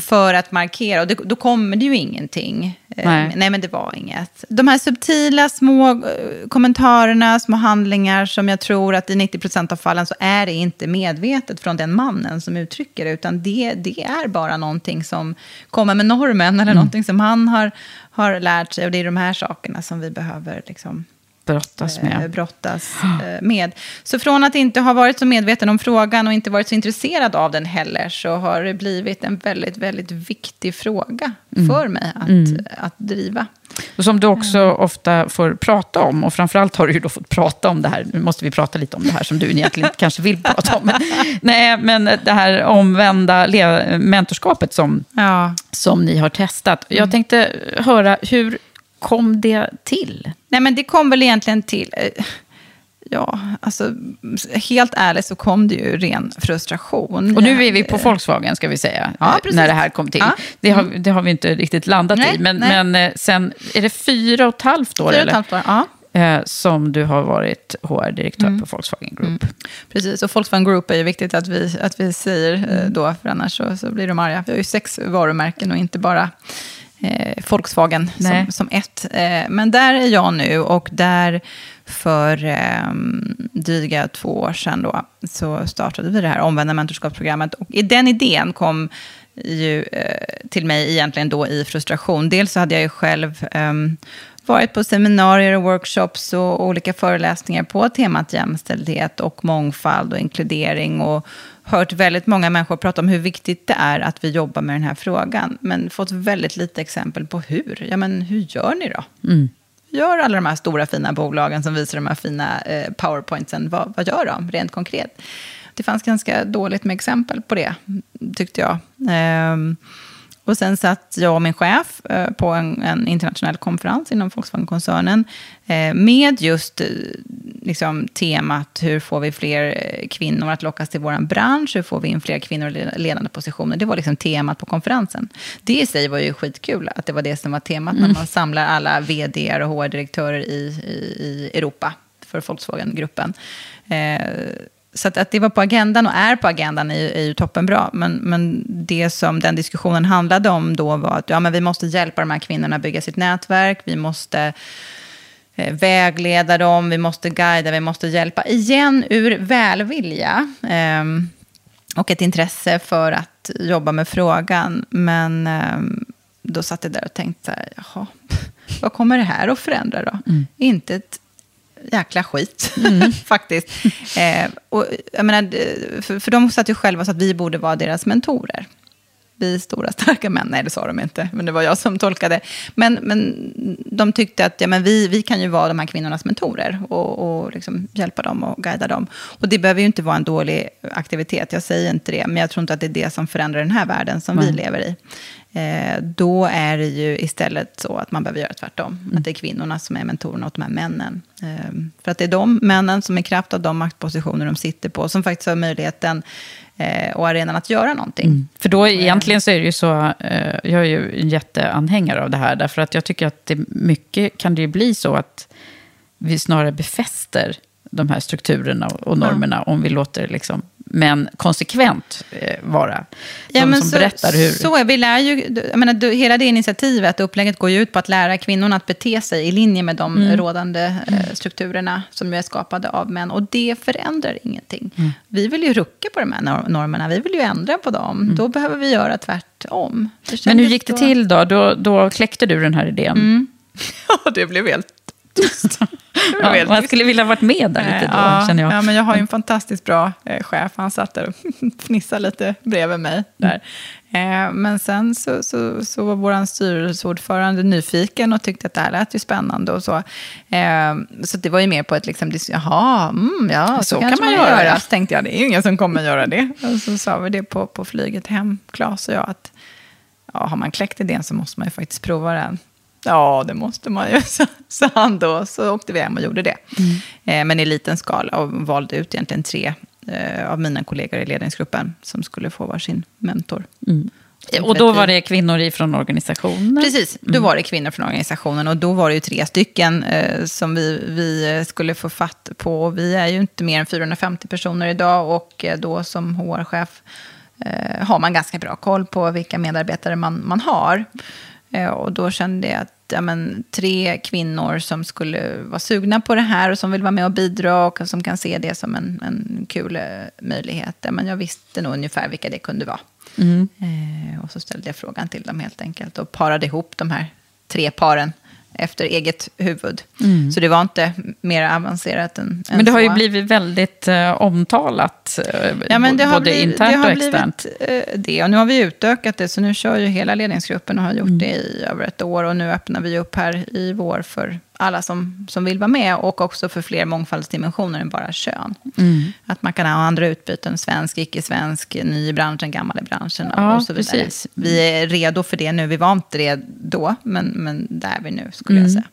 för att markera. Och det, då kommer det ju ingenting. Eh, nej. nej. men det var inget. De här subtila små eh, kommentarerna, små handlingar som jag tror att i 90% av fallen så är det inte medvetet från den mannen som uttrycker det, utan det, det är bara någonting som kommer med normen, eller mm. någonting som han har, har lärt sig. Och det är de här sakerna som vi behöver liksom, brottas med. Eh, brottas (gasps) eh, med. Så från att inte ha varit så medveten om frågan och inte varit så intresserad av den heller så har det blivit en väldigt, väldigt viktig fråga mm. för mig att, mm. att driva. Och som du också mm. ofta får prata om, och framförallt har du ju då fått prata om det här, nu måste vi prata lite om det här som du (laughs) egentligen kanske vill prata om. Men, nej, men det här omvända mentorskapet som, ja. som ni har testat. Jag mm. tänkte höra, hur kom det till? Nej, men det kom väl egentligen till... Eh, ja, alltså helt ärligt så kom det ju ren frustration. Och nu är vi på Volkswagen ska vi säga, ja, när det här kom till. Ja. Det, har, det har vi inte riktigt landat nej, i, men, men eh, sen är det fyra och ett halvt år? Fyra och ett halvt år, ja eh, som du har varit HR-direktör mm. på Volkswagen Group. Mm. Precis, och Volkswagen Group är ju viktigt att vi, att vi säger mm. då, för annars så, så blir de arga. Vi har ju sex varumärken och inte bara eh, Volkswagen som, som, ett. Eh, men där är jag nu och där för eh, dryga två år sedan då, så startade vi det här omvända mentorskapsprogrammet. Och i den idén kom ju eh, till mig egentligen då i frustration. Dels så hade jag ju själv eh, varit på seminarier och workshops och olika föreläsningar på temat jämställdhet och mångfald och inkludering. Och hört väldigt många människor prata om hur viktigt det är att vi jobbar med den här frågan. Men fått väldigt lite exempel på hur. Ja, men hur gör ni då? Mm. Gör alla de här stora fina bolagen som visar de här fina eh, powerpointsen, vad, vad gör de rent konkret? Det fanns ganska dåligt med exempel på det, tyckte jag. Um, och sen satt jag och min chef eh, på en, en internationell konferens inom Volkswagen-koncernen eh, med just eh, liksom, temat hur får vi fler kvinnor att lockas till vår bransch, hur får vi in fler kvinnor i ledande positioner. Det var liksom temat på konferensen. Det i sig var ju skitkul att det var det som var temat mm. när man samlar alla vd och HR-direktörer i, i, i Europa för Volkswagen-gruppen. Eh, så att, att, det var på agendan och är på agendan är, är ju toppenbra. Men, men det som den diskussionen handlade om då var att ja, men vi måste hjälpa de här kvinnorna bygga sitt nätverk. Vi måste eh, vägleda dem, vi måste guida, vi måste hjälpa. Igen ur välvilja eh, och ett intresse för att jobba med frågan. Men eh, då satt jag där och tänkte, jaha, vad kommer det här att förändra då? Mm. Inte ett jäkla skit, (laughs) mm. faktiskt. Eh, och, jag menar, för, för de satt ju själva så att vi borde vara deras mentorer. vi stora starka män. Nej, det sa de inte, men det var jag som tolkade. Men, men de tyckte att ja, men vi, vi kan ju vara de här kvinnornas mentorer och, och liksom hjälpa dem och guida dem. Och det behöver ju inte vara en dålig aktivitet, jag säger inte det. Men jag tror inte att det är det som förändrar den här världen som mm. vi lever i. Eh, då är det ju istället så att man behöver göra tvärtom. Mm. Att det är kvinnorna som är mentorerna åt de här männen. Eh, för att det är de männen som i kraft av de maktpositioner de sitter på, som faktiskt har möjligheten eh, och arenan att göra någonting. Mm. För då egentligen så är det ju så, eh, jag är ju en jätteanhängare av det här, därför att jag tycker att det mycket kan det ju bli så att vi snarare befäster de här strukturerna och normerna ja. om vi låter liksom men konsekvent eh, vara. De ja, som så, berättar hur... Så vi lär ju, jag menar, du, hela det initiativet, upplägget går ju ut på att lära kvinnorna att bete sig i linje med de mm. rådande eh, strukturerna som ju är skapade av män. Och det förändrar ingenting. Mm. Vi vill ju rucka på de här normerna, vi vill ju ändra på dem. Mm. Då behöver vi göra tvärtom. Men hur gick det till då? Då, då kläckte du den här idén? Mm. (laughs) Ja, det blev helt tyst. (laughs) ja, man skulle vilja varit med där lite då, ja, känner jag. Ja, men jag har ju en fantastiskt bra eh, chef. Han satt där och (laughs) fnissade lite bredvid mig. Där. Eh, men sen så, så, så var vår styrelseordförande nyfiken och tyckte att det här lät ju spännande. Och så eh, så det var ju mer på ett, liksom, jaha, mm, ja, så, så kan man göra. göra. Så tänkte jag, det är ju ingen som kommer göra det. Och så sa vi det på, på flyget hem, Claes och jag, att ja, har man kläckt idén så måste man ju faktiskt prova den. Ja, det måste man ju, (laughs) sa han då. Så åkte vi hem och gjorde det. Mm. Eh, men i liten skala och valde ut egentligen tre eh, av mina kollegor i ledningsgruppen som skulle få varsin mentor. Mm. Och då var det kvinnor från organisationen? Precis, då mm. var det kvinnor från organisationen. Och då var det ju tre stycken eh, som vi, vi skulle få fatt på. Vi är ju inte mer än 450 personer idag och då som HR-chef eh, har man ganska bra koll på vilka medarbetare man, man har. Eh, och då kände jag att ja, men, tre kvinnor som skulle vara sugna på det här och som vill vara med och bidra och som kan se det som en, en kul eh, möjlighet. Ja, men jag visste nog ungefär vilka det kunde vara. Mm. Eh, och så ställde jag frågan till dem helt enkelt och parade ihop de här tre paren efter eget huvud. Mm. Så det var inte mer avancerat än, än Men det har ju blivit väldigt eh, omtalat, eh, ja, men det både blivit, internt det och externt. Blivit, eh, det, och nu har vi utökat det, så nu kör ju hela ledningsgruppen och har gjort mm. det i över ett år. Och nu öppnar vi upp här i vår för alla som, som vill vara med och också för fler mångfaldsdimensioner än bara kön. Mm. Att man kan ha andra utbyten, svensk, icke-svensk, ny i branschen, gammal i branschen ja, och så vidare. Precis. Vi är redo för det nu, vi var inte det då, men, men där är vi nu skulle mm. jag säga.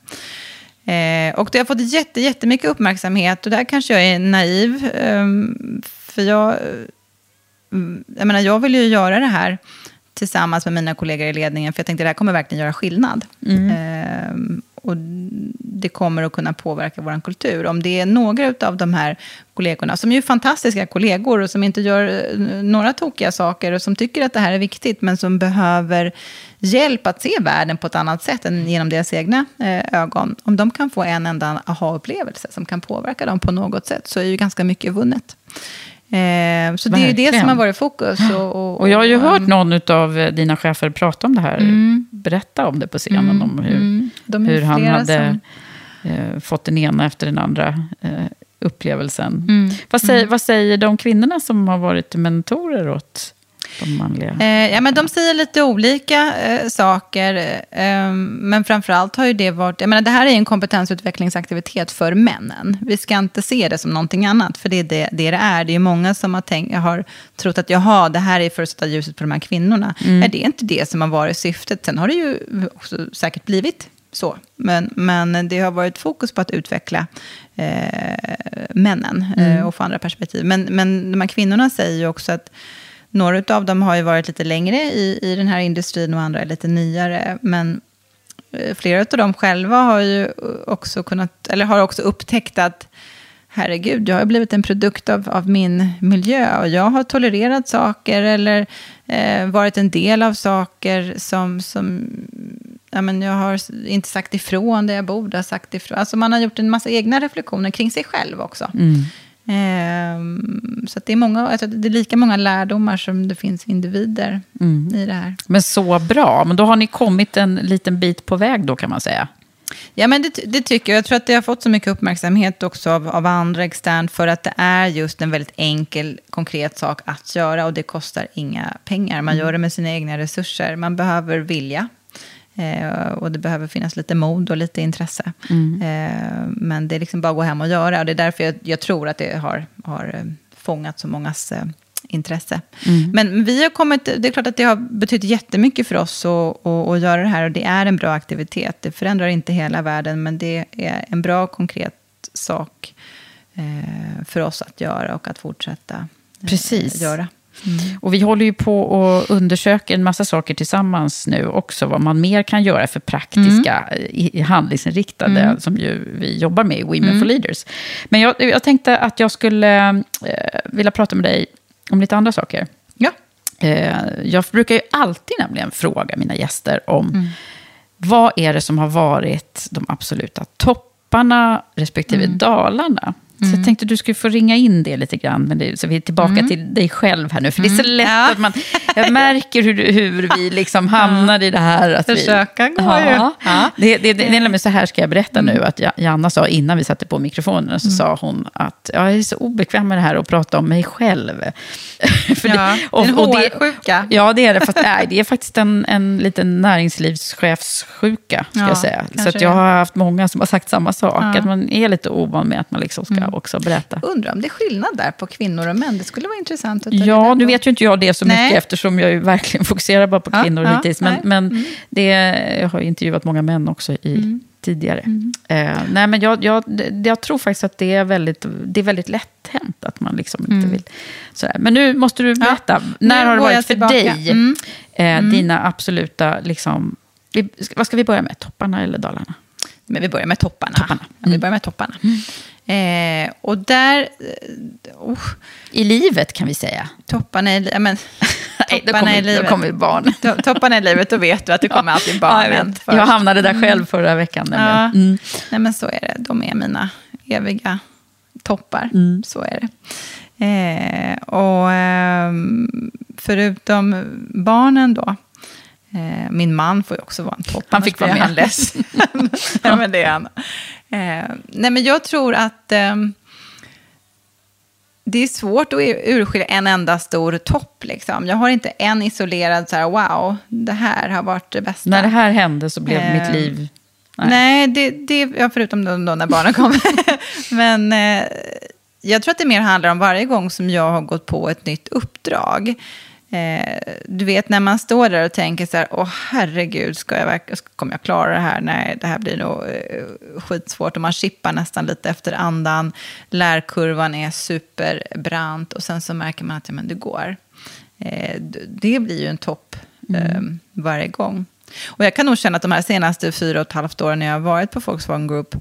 Eh, och det har fått jätte, jättemycket uppmärksamhet och där kanske jag är naiv. Eh, för jag, mm, jag menar, jag vill ju göra det här tillsammans med mina kollegor i ledningen, för jag tänkte det här kommer verkligen göra skillnad. Mm. Eh, och det kommer att kunna påverka vår kultur. Om det är några av de här kollegorna, som är ju fantastiska kollegor och som inte gör eh, några tokiga saker och som tycker att det här är viktigt, men som behöver hjälp att se världen på ett annat sätt än genom deras egna eh, ögon. Om de kan få en enda aha-upplevelse som kan påverka dem på något sätt, så är ju ganska mycket vunnet. Eh, så Verkligen. det är ju det som har varit fokus. Och, och, och jag har ju hört någon av eh, dina chefer prata om det här, mm. berätta om det på scenen, mm. om hur, mm. hur han hade som... eh, fått den ena efter den andra eh, upplevelsen. Mm. Vad, säger, mm. vad säger de kvinnorna som har varit mentorer åt de manliga? Eh, ja, men de säger lite olika eh, saker. Eh, men framförallt har ju det varit... Jag menar, det här är en kompetensutvecklingsaktivitet för männen. Vi ska inte se det som någonting annat, för det är det det, det är. Det är många som har, tänkt, har trott att jaha, det här är för att sätta ljuset på de här kvinnorna. Mm. Är det inte det som har varit syftet? Sen har det ju också säkert blivit så. Men, men det har varit fokus på att utveckla eh, männen mm. eh, och få andra perspektiv. Men, men de här kvinnorna säger ju också att några av dem har ju varit lite längre i, i den här industrin och andra är lite nyare. Men eh, flera av dem själva har ju eh, också kunnat, eller har också upptäckt att herregud, jag har blivit en produkt av, av min miljö och jag har tolererat saker eller eh, varit en del av saker som, som ja, men jag har inte sagt ifrån där jag borde ha sagt ifrån. Alltså man har gjort en massa egna reflektioner kring sig själv också. Mm. Ehm, så det, är många, alltså det är lika många lärdomar som det finns individer mm. i det här. Men så bra. Men då har ni kommit en liten bit på väg då kan man säga. Ja, men det, det, tycker jag. Jag tror att det har fått så mycket uppmärksamhet också av, av andra externt för att det är just en väldigt enkel, konkret sak att göra och det kostar inga pengar. Man mm. gör det med sina egna resurser. Man behöver vilja eh, och det behöver finnas lite mod och lite intresse. Mm. Eh, men det är liksom bara att gå hem och göra och det är därför jag, jag tror att det har, har eh, fångat så mångas eh, intresse. Mm. Men vi har kommit, det är klart att det har betytt jättemycket för oss att, att, att göra det här. Och det är en bra aktivitet. Det förändrar inte hela världen, men det är en bra konkret sak eh, för oss att göra och att fortsätta eh, Precis. göra. Mm. Och vi håller ju på och undersöker en massa saker tillsammans nu också. Vad man mer kan göra för praktiska, mm. handlingsinriktade, mm. som ju vi jobbar med i Women for mm. Leaders. Men jag, jag tänkte att jag skulle eh, vilja prata med dig om lite andra saker. Ja. Eh, jag brukar ju alltid nämligen fråga mina gäster om mm. vad är det som har varit de absoluta topparna respektive dalarna Mm. Så jag tänkte att du skulle få ringa in det lite grann, men det, så vi är tillbaka mm. till dig själv här nu. För det är så mm. lätt ja. att man, jag märker hur, hur vi (laughs) liksom hamnar i det här. Att Försöka vi, går ja, ju. Ja. Det, det, det, det, så här ska jag berätta mm. nu, att Janna sa innan vi satte på mikrofonen, så mm. sa hon att jag är så obekväm med det här att prata om mig själv. (laughs) för ja, det, och, en hårsjuka. Ja, det är det. Fast, nej, det är faktiskt en, en liten näringslivschefssjuka, ska jag säga. Så jag har haft många som har sagt samma sak, att man är lite ovan med att man liksom ska också berätta. Undrar om det är skillnad där på kvinnor och män. Det skulle vara intressant att ta Ja, nu vet ju inte jag det så nej. mycket eftersom jag ju verkligen (laughs) fokuserar bara på kvinnor ja, hittills. Men, men mm. det, jag har intervjuat många män också i, mm. tidigare. Mm. Eh, nej, men jag, jag, jag tror faktiskt att det är väldigt, det är väldigt lätt hänt att man liksom inte mm. vill... Sådär. Men nu måste du berätta. Ja, När har det varit för dig? Mm. Eh, mm. dina absoluta... Liksom, vi, vad ska vi börja med? Topparna eller dalarna? Men vi börjar med topparna. topparna. Mm. vi börjar med topparna. Mm. Eh, och där... Oh, I livet kan vi säga. Topparna i, men, (laughs) Nej, då kommer, i livet. Då kommer barn. (laughs) topparna i livet, då vet du att det kommer alltid barnen ja, jag, jag hamnade där själv mm. förra veckan. Ja. Mm. Nej, men så är det. De är mina eviga toppar. Mm. Så är det. Eh, och eh, förutom barnen då, Eh, min man får ju också vara en topp. Han fick vara med. Han less. (laughs) ja, men det är han. Eh, nej, men jag tror att eh, det är svårt att urskilja en enda stor topp. Liksom. Jag har inte en isolerad, så här, wow, det här har varit det bästa. När det här hände så blev mitt liv... Nej, nej det, det, ja, förutom då, då när barnen kom. (laughs) men eh, jag tror att det mer handlar om varje gång som jag har gått på ett nytt uppdrag. Eh, du vet när man står där och tänker så här, åh herregud, ska jag kommer jag klara det här? Nej, det här blir nog eh, skitsvårt. Och man chippar nästan lite efter andan. Lärkurvan är superbrant och sen så märker man att ja, men det går. Eh, det blir ju en topp mm. eh, varje gång. Och jag kan nog känna att de här senaste fyra och ett halvt åren när jag har varit på Volkswagen Group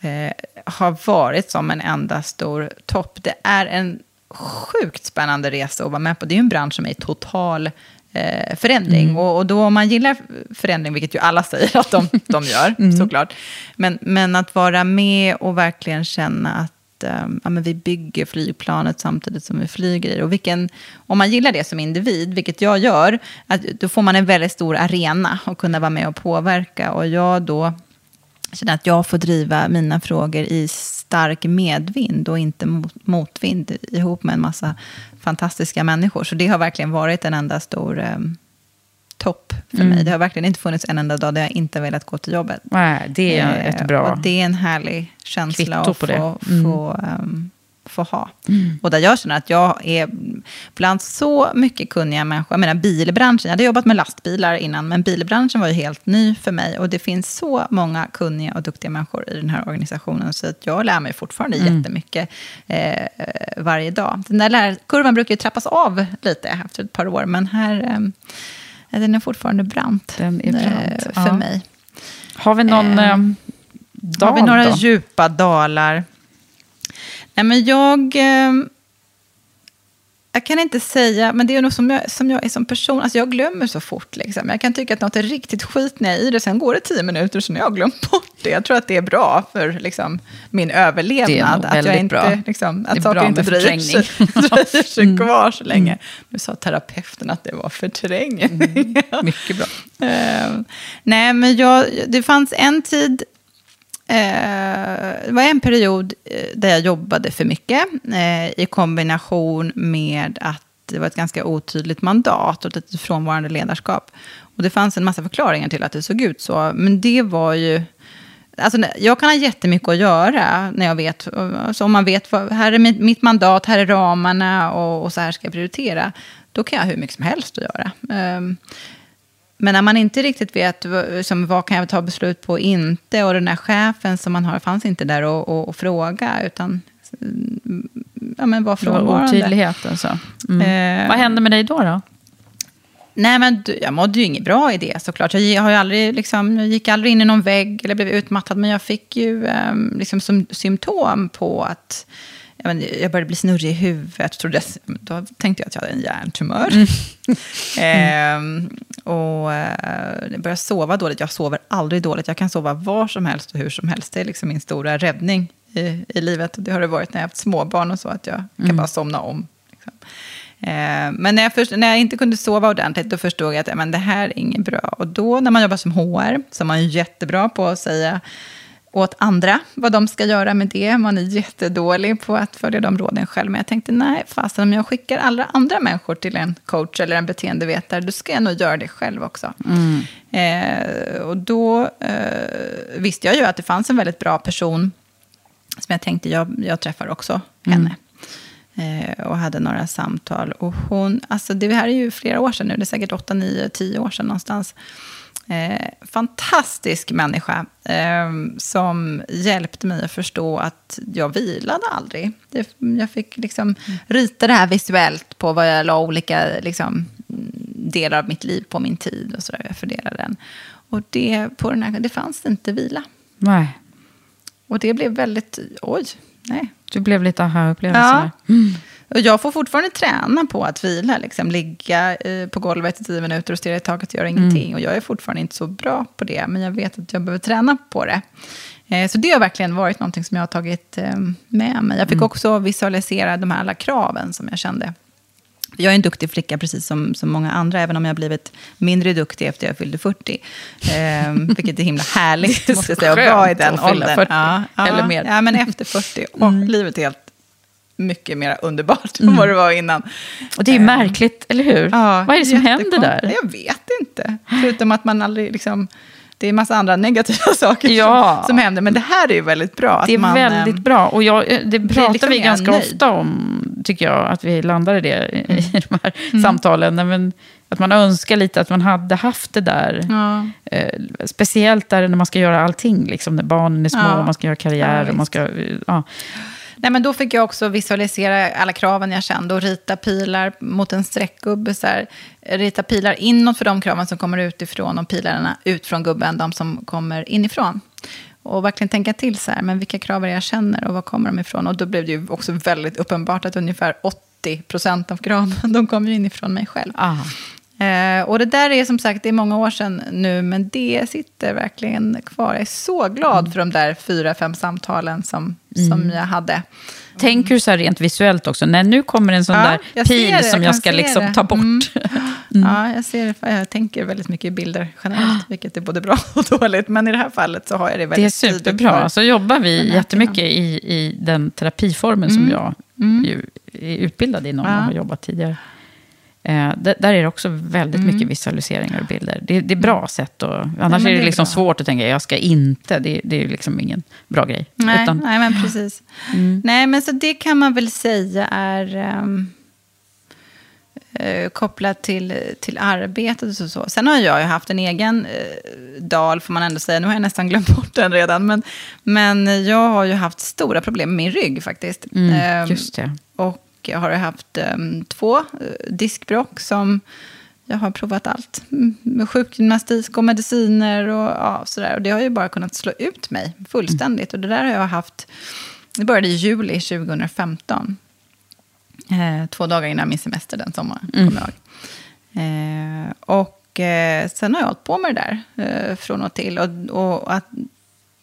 eh, har varit som en enda stor topp. Det är en sjukt spännande resa att vara med på. Det är ju en bransch som är i total eh, förändring. Mm. Och, och, då om man gillar förändring, vilket ju alla säger att de, (laughs) de gör, mm. såklart. Men, men att vara med och verkligen känna att eh, ja, men vi bygger flygplanet samtidigt som vi flyger i Och vilken, om man gillar det som individ, vilket jag gör, att, då får man en väldigt stor arena att kunna vara med och påverka. Och jag då känner att jag får driva mina frågor i stark medvind och inte motvind ihop med en massa fantastiska människor. Så det har verkligen varit en enda stor eh, topp för mm. mig. Det har verkligen inte funnits en enda dag där jag inte velat gå till jobbet. Nej, det är eh, ett bra och Det är en härlig känsla att få, mm. få um, få ha. Mm. Och där jag känner att jag är bland så mycket kunniga människor. Jag menar bilbranschen, jag hade jobbat med lastbilar innan, men bilbranschen var ju helt ny för mig. Och det finns så många kunniga och duktiga människor i den här organisationen, så att jag lär mig fortfarande mm. jättemycket eh, varje dag. Den där lärkurvan brukar ju trappas av lite efter ett par år, men här eh, den är fortfarande brant, den är brant. Eh, för ja. mig. Har vi någon eh, dal Har vi några då? djupa dalar? Nej, men jag... Eh, jag kan inte säga, men det är nog som jag, som jag är som person. Alltså jag glömmer så fort. Liksom. Jag kan tycka att något är riktigt skit när jag är i det. Sen går det tio minuter så när jag har glömt bort det. Jag tror att det är bra för liksom, min överlevnad. att jag inte, bra. Liksom, att saker inte dröjer sig, (laughs) dröjer sig mm. kvar så länge. Mm. Nu sa terapeuten att det var förträngning. Mm. Mycket bra. uh, (laughs) nej, men jag, det fanns en tid Eh, det var en period eh, där jag jobbade för mycket eh, i kombination med att det var ett ganska otydligt mandat och ett frånvarande ledarskap. Och det fanns en massa förklaringar till att det såg ut så, men det var ju... Alltså, jag kan ha jättemycket att göra när jag vet, alltså om man vet, vad, här är mitt mandat, här är ramarna och, och, så här ska jag prioritera. Då kan jag ha hur mycket som helst att göra. Ehm, men när man inte riktigt vet som, vad kan jag ta beslut på och inte, och den där chefen som man har fanns inte där och, och, och fråga, utan ja, men var frånvarande. Otydlighet alltså. Mm. Eh, vad hände med dig då? då? Nej, men jag mådde ju inget bra i det såklart. Jag, har aldrig, liksom, jag gick aldrig in i någon vägg eller blev utmattad, men jag fick ju eh, liksom, som symptom på att jag, men, jag började bli snurrig i huvudet. Trodde, då tänkte jag att jag hade en hjärntumör. Mm. (laughs) ehm, och eh, jag började sova dåligt. Jag sover aldrig dåligt. Jag kan sova var som helst och hur som helst. Det är liksom min stora räddning i, i livet. Det har det varit när jag har haft småbarn och så, att jag kan mm. bara somna om. Liksom. Ehm, men när jag, först, när jag inte kunde sova ordentligt, då förstod jag att men, det här är inget bra. Och då, när man jobbar som HR, så är man jättebra på att säga åt andra vad de ska göra med det. Man är jättedålig på att följa de råden själv. Men jag tänkte, nej, fasen om jag skickar alla andra människor till en coach eller en beteendevetare, då ska jag nog göra det själv också. Mm. Eh, och då eh, visste jag ju att det fanns en väldigt bra person som jag tänkte, jag, jag träffar också henne. Mm. Eh, och hade några samtal. Och hon, alltså det här är ju flera år sedan nu, det är säkert 8, 9, 10 år sedan någonstans. Eh, fantastisk människa eh, som hjälpte mig att förstå att jag vilade aldrig. Jag fick liksom rita det här visuellt på vad jag la olika liksom, delar av mitt liv på min tid och så där. Jag fördelade den. Och det, på den här, det fanns inte vila. Nej. Och det blev väldigt, oj, nej. Du blev lite aha-upplevelse. Ja. Mm. Och jag får fortfarande träna på att vila, liksom, ligga eh, på golvet i tio minuter och stirra i taket och göra mm. ingenting. Och jag är fortfarande inte så bra på det, men jag vet att jag behöver träna på det. Eh, så det har verkligen varit något som jag har tagit eh, med mig. Jag fick mm. också visualisera de här alla kraven som jag kände. Jag är en duktig flicka, precis som, som många andra, även om jag har blivit mindre duktig efter jag fyllde 40. Eh, (laughs) vilket är himla härligt, måste jag säga, att vara i den åldern. 40, ja, ja, eller mer. Ja, men efter 40. Och mm. livet är helt mycket mer underbart mm. än vad det var innan. Och det är ju um, märkligt, eller hur? Ja, vad är det som händer där? Jag vet inte. Förutom att man aldrig liksom... Det är en massa andra negativa (laughs) saker ja. som, som händer. Men det här är ju väldigt bra. Det är man, väldigt bra. Och jag, eh, det pratar liksom vi ganska nöjd. ofta om, tycker jag. Att vi landar i det i mm. de här mm. samtalen. Men, att man önskar lite att man hade haft det där. Ja. Eh, speciellt där när man ska göra allting. Liksom, när barnen är små, ja. och man ska göra karriär. och man ska, ja. Nej, men då fick jag också visualisera alla kraven jag kände och rita pilar mot en streckgubbe. Så här. Rita pilar inåt för de kraven som kommer utifrån och pilarna ut från gubben, de som kommer inifrån. Och verkligen tänka till så här, men vilka krav är det jag känner och var kommer de ifrån? Och då blev det ju också väldigt uppenbart att ungefär 80 procent av kraven, (laughs) de kommer inifrån mig själv. Aha. Eh, och det där är som sagt, det är många år sedan nu, men det sitter verkligen kvar. Jag är så glad mm. för de där fyra, fem samtalen som, mm. som jag hade. Tänker du så här rent visuellt också? Nej, nu kommer en sån ja, där pil det, som jag, jag ska liksom ta bort. Mm. (laughs) Mm. Ja, jag ser det. Jag tänker väldigt mycket i bilder generellt, (gasps) vilket är både bra (laughs) och dåligt. Men i det här fallet så har jag det väldigt Det är superbra. Så jobbar vi jättemycket i, i den terapiformen som mm. jag mm. ju är utbildad inom ja. och har jobbat tidigare. Eh, där är det också väldigt mm. mycket visualiseringar och bilder. Det, det är bra mm. sätt. Och, annars nej, är det, är liksom svårt att tänka, jag ska inte. Det, det är liksom ingen bra grej. Nej, Utan, nej men precis. Mm. Nej, men så det kan man väl säga är um, uh, kopplat till, till arbetet och så. Sen har jag ju haft en egen uh, dal, får man ändå säga. Nu har jag nästan glömt bort den redan. Men, men jag har ju haft stora problem med min rygg faktiskt. Mm, um, just det. Och jag har haft um, två uh, diskbråck som jag har provat allt. Mm, med sjukgymnastik och mediciner och ja, sådär. Och det har ju bara kunnat slå ut mig fullständigt. Och det där har jag haft, det började i juli 2015. Eh, två dagar innan min semester den sommaren, Mm. kommer jag. Eh, och eh, sen har jag hållit på med det där eh, från och till. Och, och att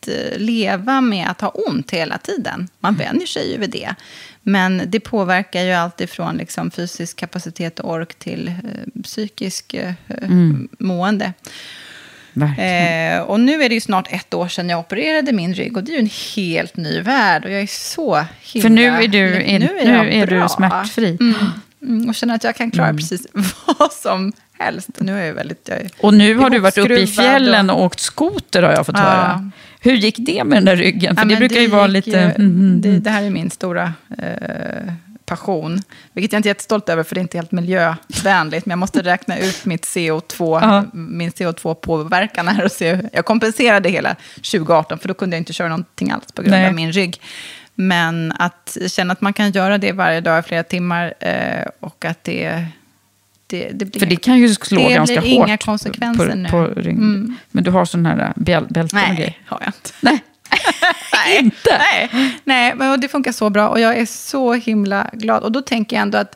eh, leva med att ha ont hela tiden. Man vänjer sig ju vid det. Men det påverkar ju allt ifrån liksom fysisk kapacitet och ork till eh, psykisk eh, Mm. mående. Eh, och nu är det ju snart ett år sedan jag opererade min rygg. Och det är ju en helt ny värld. Och jag är så himla... För nu är du, är, nu är du smärtfri. Mm. Mm, och känner att jag kan klara Mm. precis (laughs) vad som helst. Nu är jag väldigt... Jag är Och nu har du varit uppe i fjällen och- och åkt skoter har jag fått Ja. Hur gick det med den där ryggen? För Ja, det brukar ju vara gick lite... ju- Mm, mm, det, mm. det här är min stora eh, passion. Vilket jag inte är jättestolt över, för det är inte helt miljövänligt. Men jag måste räkna ut mitt CO2, Ja. min CO2-påverkan här. Och se. Jag kompenserade hela 2018, för då kunde jag inte köra någonting alls på grund Nej. av min rygg. Men att känna att man kan göra det varje dag i flera timmar eh, och att det... det, det blir För det kan ju slå det ganska blir hårt inga konsekvenser på, nu. på. Mm. Men du har sån här bäl, bälten och Nej, grejer? har jag inte. Nej. (laughs) Nej, Inte? Nej, nej men det funkar så bra och jag är så himla glad. Och då tänker jag ändå att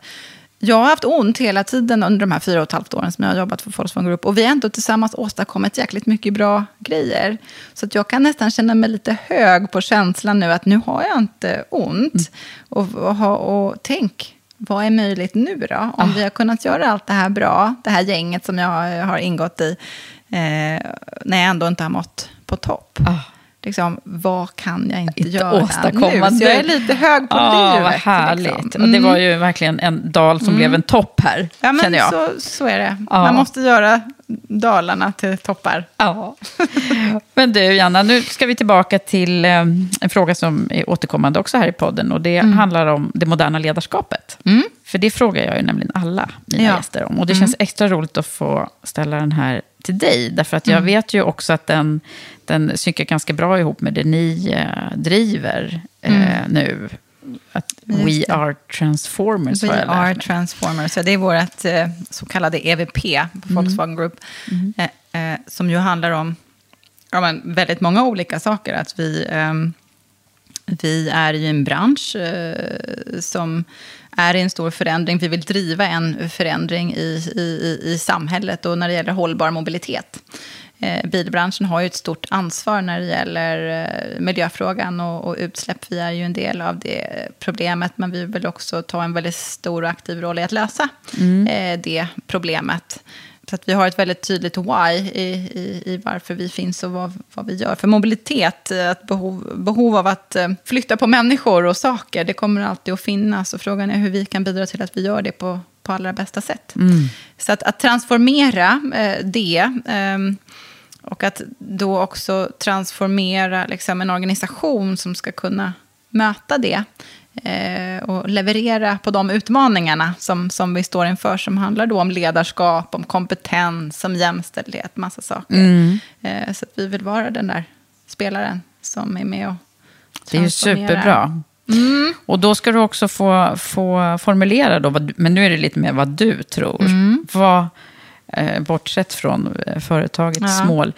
jag har haft ont hela tiden under de här fyra och ett halvt åren som jag har jobbat för Volkswagen Group. Och vi har ändå tillsammans åstadkommit jäkligt mycket bra grejer. Så att jag kan nästan känna mig lite hög på känslan nu att nu har jag inte ont. Och, och, ha- och tänk, vad är möjligt nu då? Om vi har kunnat göra allt det här bra, det här gänget som jag har ingått i, eh, när jag ändå inte har mått på topp. Ah. Liksom, vad kan jag inte, Inte göra åstadkomma nu? Så jag är lite hög på Ja, livet. vad härligt. liksom. Och det var Mm. ju verkligen en dal som blev en topp här, Ja, men känner jag. Så, så är det. Ja. Man måste göra dalarna till toppar. Ja. Men du, Janna, nu ska vi tillbaka till eh, en fråga som är återkommande också här i podden. Och det handlar om det moderna ledarskapet. För det frågar jag ju nämligen alla mina Ja. gäster om. Och det känns extra roligt att få ställa den här till dig. Därför att jag vet ju också att den, den synkar ganska bra ihop med det ni eh, driver eh, nu. Att Just We det. are transformers We are transformers. Så det är vårt eh, så kallade EVP på Mm. Volkswagen Group. Eh, eh, som ju handlar om ja, men väldigt många olika saker. Att vi, ehm, vi är i en bransch som är i en stor förändring. Vi vill driva en förändring i, i, i- i samhället och när det gäller hållbar mobilitet. Eh, bilbranschen har ju ett stort ansvar när det gäller eh, miljöfrågan och, och utsläpp. Vi är ju en del av det problemet, men vi vill också ta en väldigt stor och aktiv roll i att lösa eh, det problemet. Så att vi har ett väldigt tydligt why i, i, i varför vi finns och vad, vad vi gör. För mobilitet, ett behov, behov av att flytta på människor och saker, det kommer alltid att finnas. Och frågan är hur vi kan bidra till att vi gör det på, på allra bästa sätt. Så att, att transformera eh, det, ehm, och att då också transformera liksom, en organisation som ska kunna möta det eh, och leverera på de utmaningarna som, som vi står inför, som handlar då om ledarskap, om kompetens, om jämställdhet, massa saker. Mm. Eh, så att vi vill vara den där spelaren som är med och Det är superbra. Mm. Och då ska du också få, få formulera, då, vad, men nu är det lite mer vad du tror. Mm. Vad, eh, bortsett från eh, företagets Ja. Mm. mål,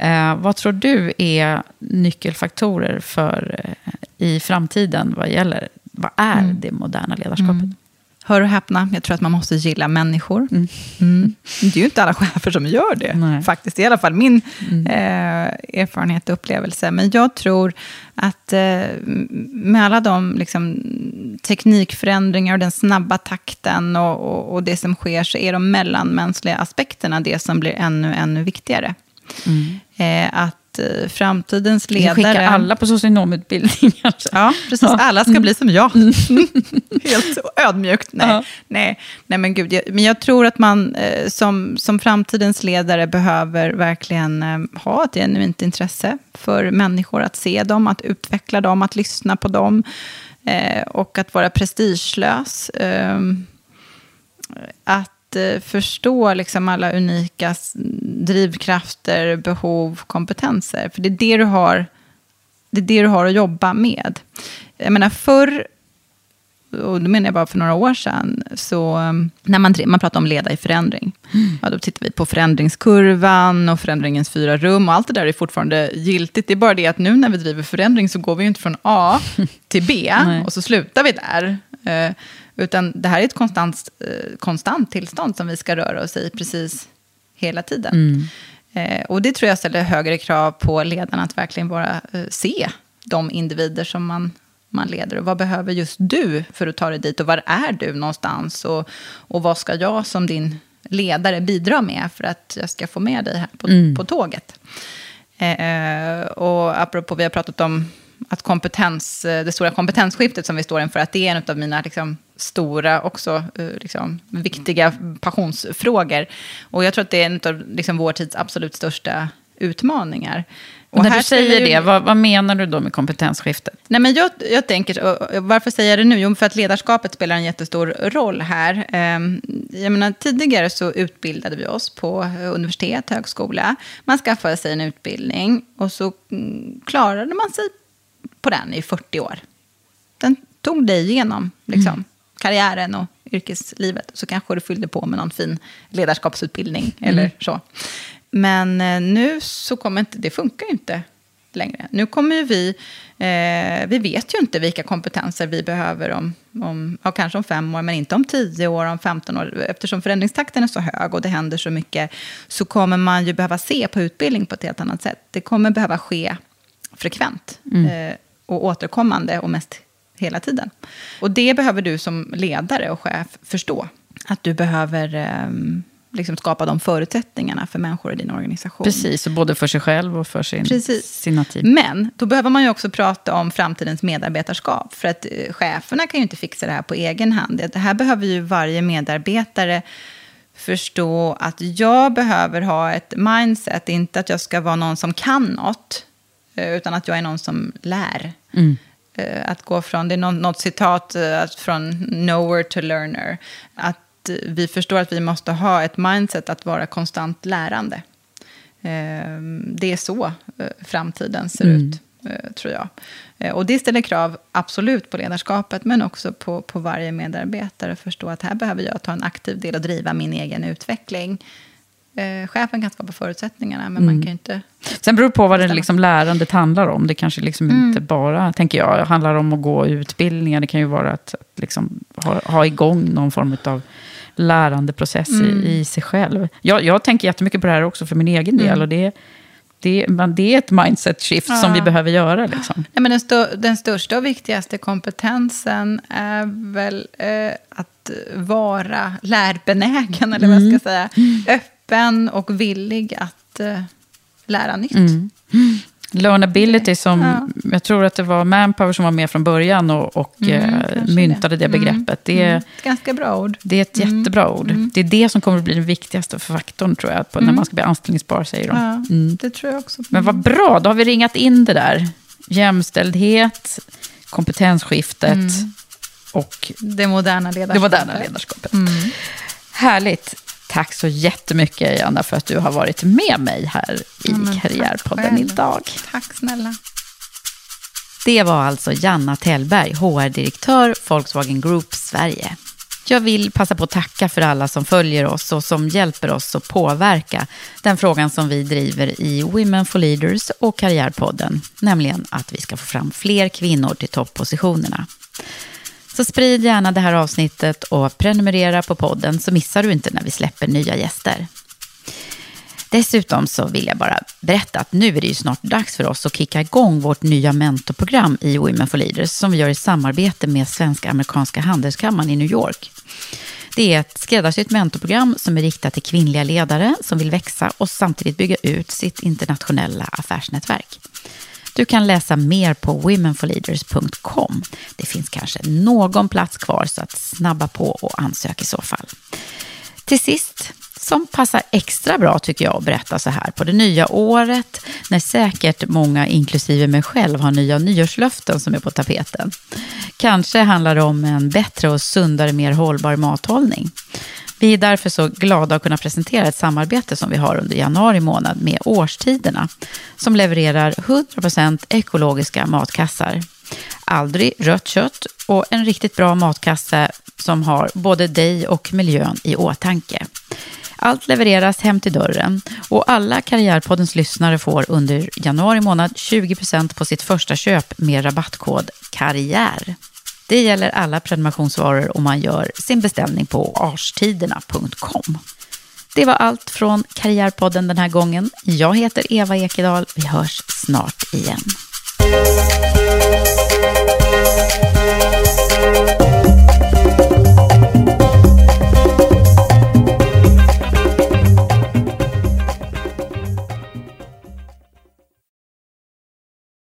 eh, vad tror du är nyckelfaktorer för eh, i framtiden vad gäller, vad är Mm. det moderna ledarskapet? Hör och häpna, jag tror att man måste gilla människor. Mm. Det är ju inte alla chefer som gör det, Nej. faktiskt. I alla fall min eh, erfarenhet och upplevelse. Men jag tror att eh, med alla de liksom, teknikförändringar och den snabba takten och, och, och det som sker, så är de mellanmänskliga aspekterna det som blir ännu, ännu viktigare. Eh, att eh, framtidens Vi ledare... skickar alla på socionomutbildningar. (laughs) Ja, precis. Alla ska bli som jag. (laughs) Helt ödmjukt. Nej, Ja. nej, nej men gud. Jag, men jag tror att man eh, som, som framtidens ledare behöver verkligen eh, ha ett genuint intresse för människor. Att se dem, att utveckla dem, att lyssna på dem. Och att vara prestigelös. Eh, att förstå liksom alla unika drivkrafter, behov, kompetenser. För det är det du har, det är det du har att jobba med. Jag menar förr, och då menar jag bara för några år sedan, så um, när man, man pratar om leda i förändring, ja, då tittar vi på förändringskurvan och förändringens fyra rum och allt det där är fortfarande giltigt. Det är bara det att nu när vi driver förändring så går vi ju inte från A till B (laughs) och så slutar vi där. Eh, Utan det här är ett konstant, eh, konstant tillstånd som vi ska röra oss i precis hela tiden. Mm. Eh, och det tror jag ställer högre krav på ledarna att verkligen bara eh, se de individer som man, man leder. Och vad behöver just du för att ta dig dit? Och var är du någonstans? Och, och vad ska jag som din ledare bidra med för att jag ska få med dig här på, Mm. på tåget? Eh, och apropå, vi har pratat om att kompetens, eh, det stora kompetensskiftet som vi står inför, att det är en av mina liksom, stora, också eh, liksom, viktiga passionsfrågor. Och jag tror att det är en av liksom, vår tids absolut största utmaningar. Och när här du säger ju- det, vad, vad menar du då med kompetensskiftet? Nej, men jag, jag tänker, och- och varför säger jag det nu? Jo, för att ledarskapet spelar en jättestor roll här. Ehm, Jag menar, tidigare så utbildade vi oss på eh, universitet, högskola. Man skaffade sig en utbildning och så mm, klarade man sig på den i 40 år. Den tog dig igenom liksom, karriären och yrkeslivet. Så kanske du fyllde på med någon fin ledarskapsutbildning eller så. Men eh, nu så kommer inte, det funkar ju inte längre. Nu kommer ju vi, eh, vi vet ju inte vilka kompetenser vi behöver om, om ja, kanske om fem år, men inte om tio år, om 15 år. Eftersom förändringstakten är så hög och det händer så mycket, så kommer man ju behöva se på utbildning på ett helt annat sätt. Det kommer behöva ske frekvent eh, och återkommande och mest hela tiden. Och det behöver du som ledare och chef förstå. Att du behöver ehm, liksom skapa de förutsättningarna för människor i din organisation. Precis, och både för sig själv och för sin, Precis. sina team. Men då behöver man ju också prata om framtidens medarbetarskap. För att eh, cheferna kan ju inte fixa det här på egen hand. Det här behöver ju varje medarbetare förstå att jag behöver ha ett mindset. Inte att jag ska vara någon som kan något, utan att jag är någon som lär. Mm. Eh, Att gå från, det är något, något citat eh, från nowhere to learner. Att eh, vi förstår att vi måste ha ett mindset att vara konstant lärande. Eh, Det är så eh, framtiden ser Mm. ut, eh, tror jag. Eh, Och det ställer krav absolut på ledarskapet, men också på, på varje medarbetare. att Förstå att här behöver jag ta en aktiv del och driva min egen utveckling. Eh, Chefen kan skapa förutsättningarna, men man Mm. kan ju inte... Sen beror det på vad det liksom lärandet handlar om. Det kanske liksom Mm. inte bara, tänker jag, handlar om att gå utbildningar. Det kan ju vara att, att liksom ha, ha igång någon form av lärandeprocess Mm. i, i sig själv. Jag, jag tänker jättemycket på det här också för min egen del. Mm. Och det, det, det är ett mindset shift som Ja. vi behöver göra. Liksom. Nej, men den, stö- den största och viktigaste kompetensen är väl eh, att vara lärbenägen, eller vad Mm. jag ska säga. Öppen och villig att eh, lära nytt. Mm. Learnability som, Ja. jag tror att det var Manpower som var med från början och, och Mm, eh, myntade det, det. Mm, begreppet. Det, Mm. Ett ganska bra ord. det är ett Mm. jättebra ord. Mm. Det är det som kommer att bli den viktigaste faktorn tror jag, på, när Mm. man ska bli anställningsbar, säger de. Ja, Mm. Det tror jag också. Men vad bra, då har vi ringat in det där. Jämställdhet, kompetensskiftet Mm. och Det moderna ledarskapet. det moderna ledarskapet. Mm. Härligt. Tack så jättemycket, Janna, för att du har varit med mig här i Ja, Karriärpodden idag. Tack snälla. Det var alltså Janna Tellberg, HR-direktör Volkswagen Group Sverige. Jag vill passa på att tacka för alla som följer oss och som hjälper oss att påverka den frågan som vi driver i Women for Leaders och Karriärpodden, nämligen att vi ska få fram fler kvinnor till toppositionerna. Så sprid gärna det här avsnittet och prenumerera på podden så missar du inte när vi släpper nya gäster. Dessutom så vill jag bara berätta att nu är det ju snart dags för oss att kicka igång vårt nya mentorprogram i Women for Leaders som vi gör i samarbete med Svenska Amerikanska Handelskammaren i New York. Det är ett skräddarsytt mentorprogram som är riktat till kvinnliga ledare som vill växa och samtidigt bygga ut sitt internationella affärsnätverk. Du kan läsa mer på womenforleaders.com. Det finns kanske någon plats kvar så att snabba på och ansök i så fall. Till sist, som passar extra bra tycker jag att berätta så här på det nya året, när säkert många, inklusive mig själv, har nya nyårslöften som är på tapeten. Kanske handlar det om en bättre och sundare, mer hållbar mathållning. Vi är därför så glada att kunna presentera ett samarbete som vi har under januari månad med Årstiderna, som levererar 100% ekologiska matkassar. Aldrig rött kött och en riktigt bra matkasse som har både dig och miljön i åtanke. Allt levereras hem till dörren och alla Karriärpoddens lyssnare får under januari månad 20% på sitt första köp med rabattkod KARRIÄR. Det gäller alla prenumerationsvaror och man gör sin beställning på arstiderna.com. Det var allt från Karriärpodden den här gången. Jag heter Eva Ekedal. Vi hörs snart igen.